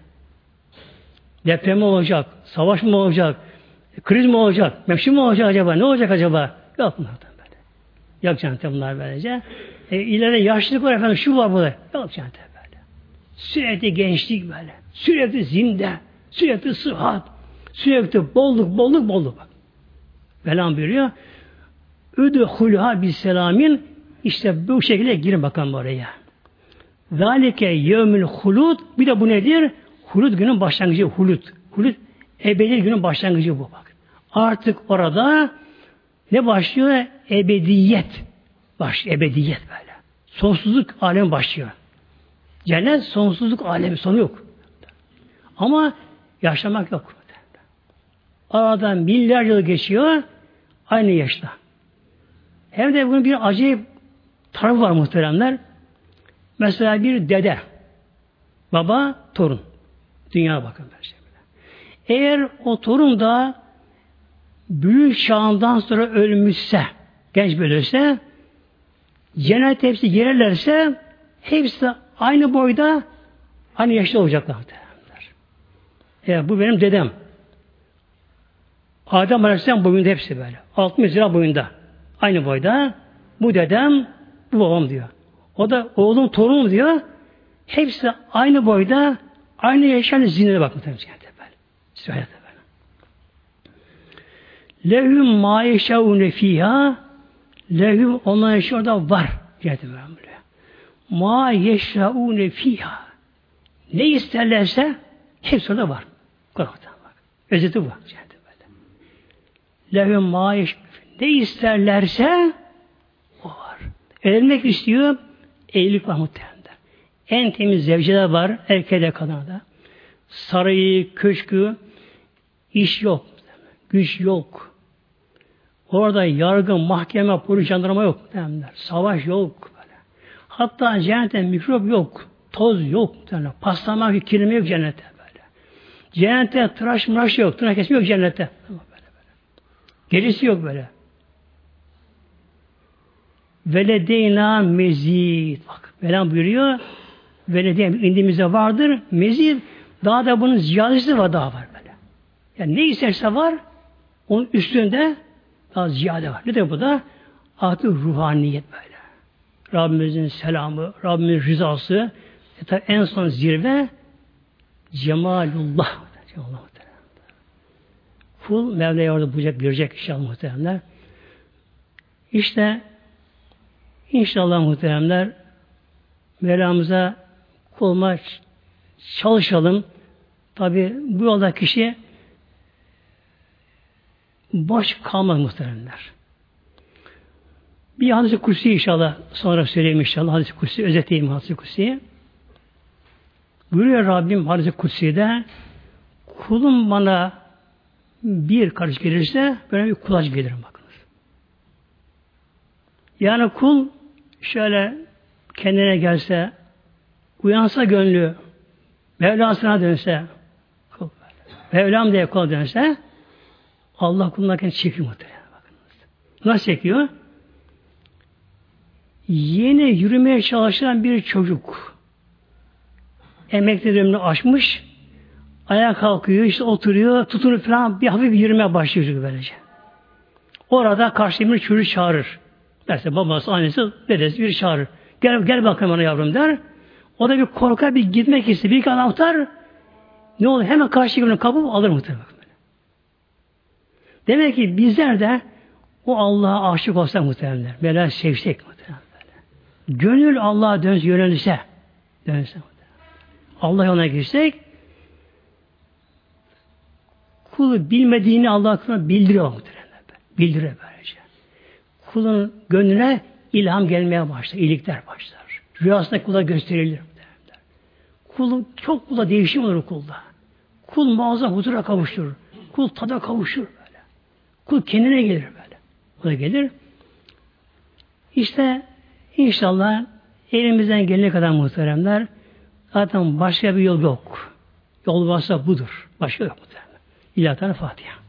Deprem mi olacak? Savaş mı olacak? Kriz mi olacak? Mevsim mi olacak acaba? Ne olacak acaba? Yok bunlardan böyle. Yok cennette bunlar böylece. E, ileride yaşlılık var efendim, şu var burada. Yok cennette böyle. Sürekli gençlik böyle. Sürekli zinde. Sürekli sıhhat. Sürekli bolluk, bolluk, bolluk. Velam buyuruyor. Üdhulha bis selamin işte bu şekilde girin bakalım oraya. Zalike yevmül hulud bir de bu nedir? Hulud günün başlangıcı hulud. Hulud ebedi günün başlangıcı bu bak. Artık orada ne başlıyor? Ebediyet. Baş, ebediyet böyle. Sonsuzluk alemi başlıyor. Cennet sonsuzluk alemi sonu yok. Ama yaşamak yok. Aradan milyar yıl geçiyor aynı yaşta. Hem de bunun bir acayip tarafı var muhteremler. Mesela bir dede, baba, torun. Dünya bakın böyle şey. Eğer o torun da büyük çağından sonra ölmüşse, genç bölürse, cennet hepsi girerlerse, hepsi aynı boyda, aynı yaşta olacaklar. Evet, bu benim dedem. Adem Aleyhisselam boyunda hepsi böyle. 60 lira boyunda. Aynı boyda. Bu dedem, bu babam diyor. O da oğlum torunum diyor. Hepsi aynı boyda, aynı yaşayan zinlere bakmak lazım. Söyle böyle. Lehum ma yeşâune fîhâ lehum onlar için orada var. Cennet-i böyle. Ma yeşâune fîhâ ne isterlerse hepsi orada var. Kur'an'da bak. Özeti bu. Cennet-i böyle. Lehum ma ne isterlerse o var. Evlenmek istiyor, evlilik var muhtemelen. En temiz zevceler var, erkeğe kadına Sarayı, köşkü, iş yok. Güç yok. Orada yargı, mahkeme, polis, jandarma yok. Derler. Savaş yok. Böyle. Hatta cennette mikrop yok. Toz yok. Derler. Paslamak, kirlime yok cennette. Böyle. Cennette tıraş mıraş yok. Tırnak kesme yok cennette. Böyle. Gerisi yok böyle. Veledeyna mezid. Bak Mevlam buyuruyor. Veledeyna indimizde vardır. Mezid. Daha da bunun ziyadesi var daha var böyle. Yani ne isterse var onun üstünde daha ziyade var. Ne demek bu da? Artık ruhaniyet böyle. Rabbimizin selamı, Rabbimizin rızası e en son zirve cemalullah. Cemalullah Kul Mevla'ya orada bulacak, görecek inşallah muhteremler. İşte inşallah muhteremler Mevlamıza kulma çalışalım. Tabi bu yolda kişi boş kalmaz muhteremler. Bir hadis-i kursi inşallah sonra söyleyeyim inşallah hadis-i kursi özeteyim hadis-i kursiyi. Buyuruyor Rabbim hadis-i kutsi'de kulum bana bir karış gelirse böyle bir kulaç gelir bakınız. Yani kul şöyle kendine gelse, uyansa gönlü, Mevlasına dönse, Mevlam diye kula dönse, Allah kuluna kendini çekiyor muhtemelen. Bakınız. Nasıl çekiyor? Yeni yürümeye çalışan bir çocuk emekli dönemini aşmış ayağa kalkıyor, işte oturuyor, tutunup falan bir hafif yürümeye başlıyor böylece. Orada karşı bir çocuk çağırır. Derse babası, annesi, dedesi bir çağırır. Gel, gel bakalım ona yavrum der. O da bir korkar, bir gitmek ister. Bir iki anahtar ne olur? Hemen karşı gibi kapıp alır muhtemelen. Demek ki bizler de o Allah'a aşık olsak muhtemelen. Böyle sevsek muhtemelen. Gönül Allah'a dönse, yönelirse dönse Allah yoluna girsek kulu bilmediğini Allah kuluna bildiriyor muhtemelen. Bildiriyor böylece. Kulun gönlüne ilham gelmeye başlar, iyilikler başlar. Rüyasında kula gösterilir. Kul çok kula değişim olur kulda. Kul muazzam huzura kavuşturur. Kul tada kavuşur böyle. Kul kendine gelir böyle. O da gelir. İşte inşallah elimizden gelene kadar muhteremler zaten başka bir yol yok. Yol varsa budur. Başka yok muhteremler. İlahi Fatiha.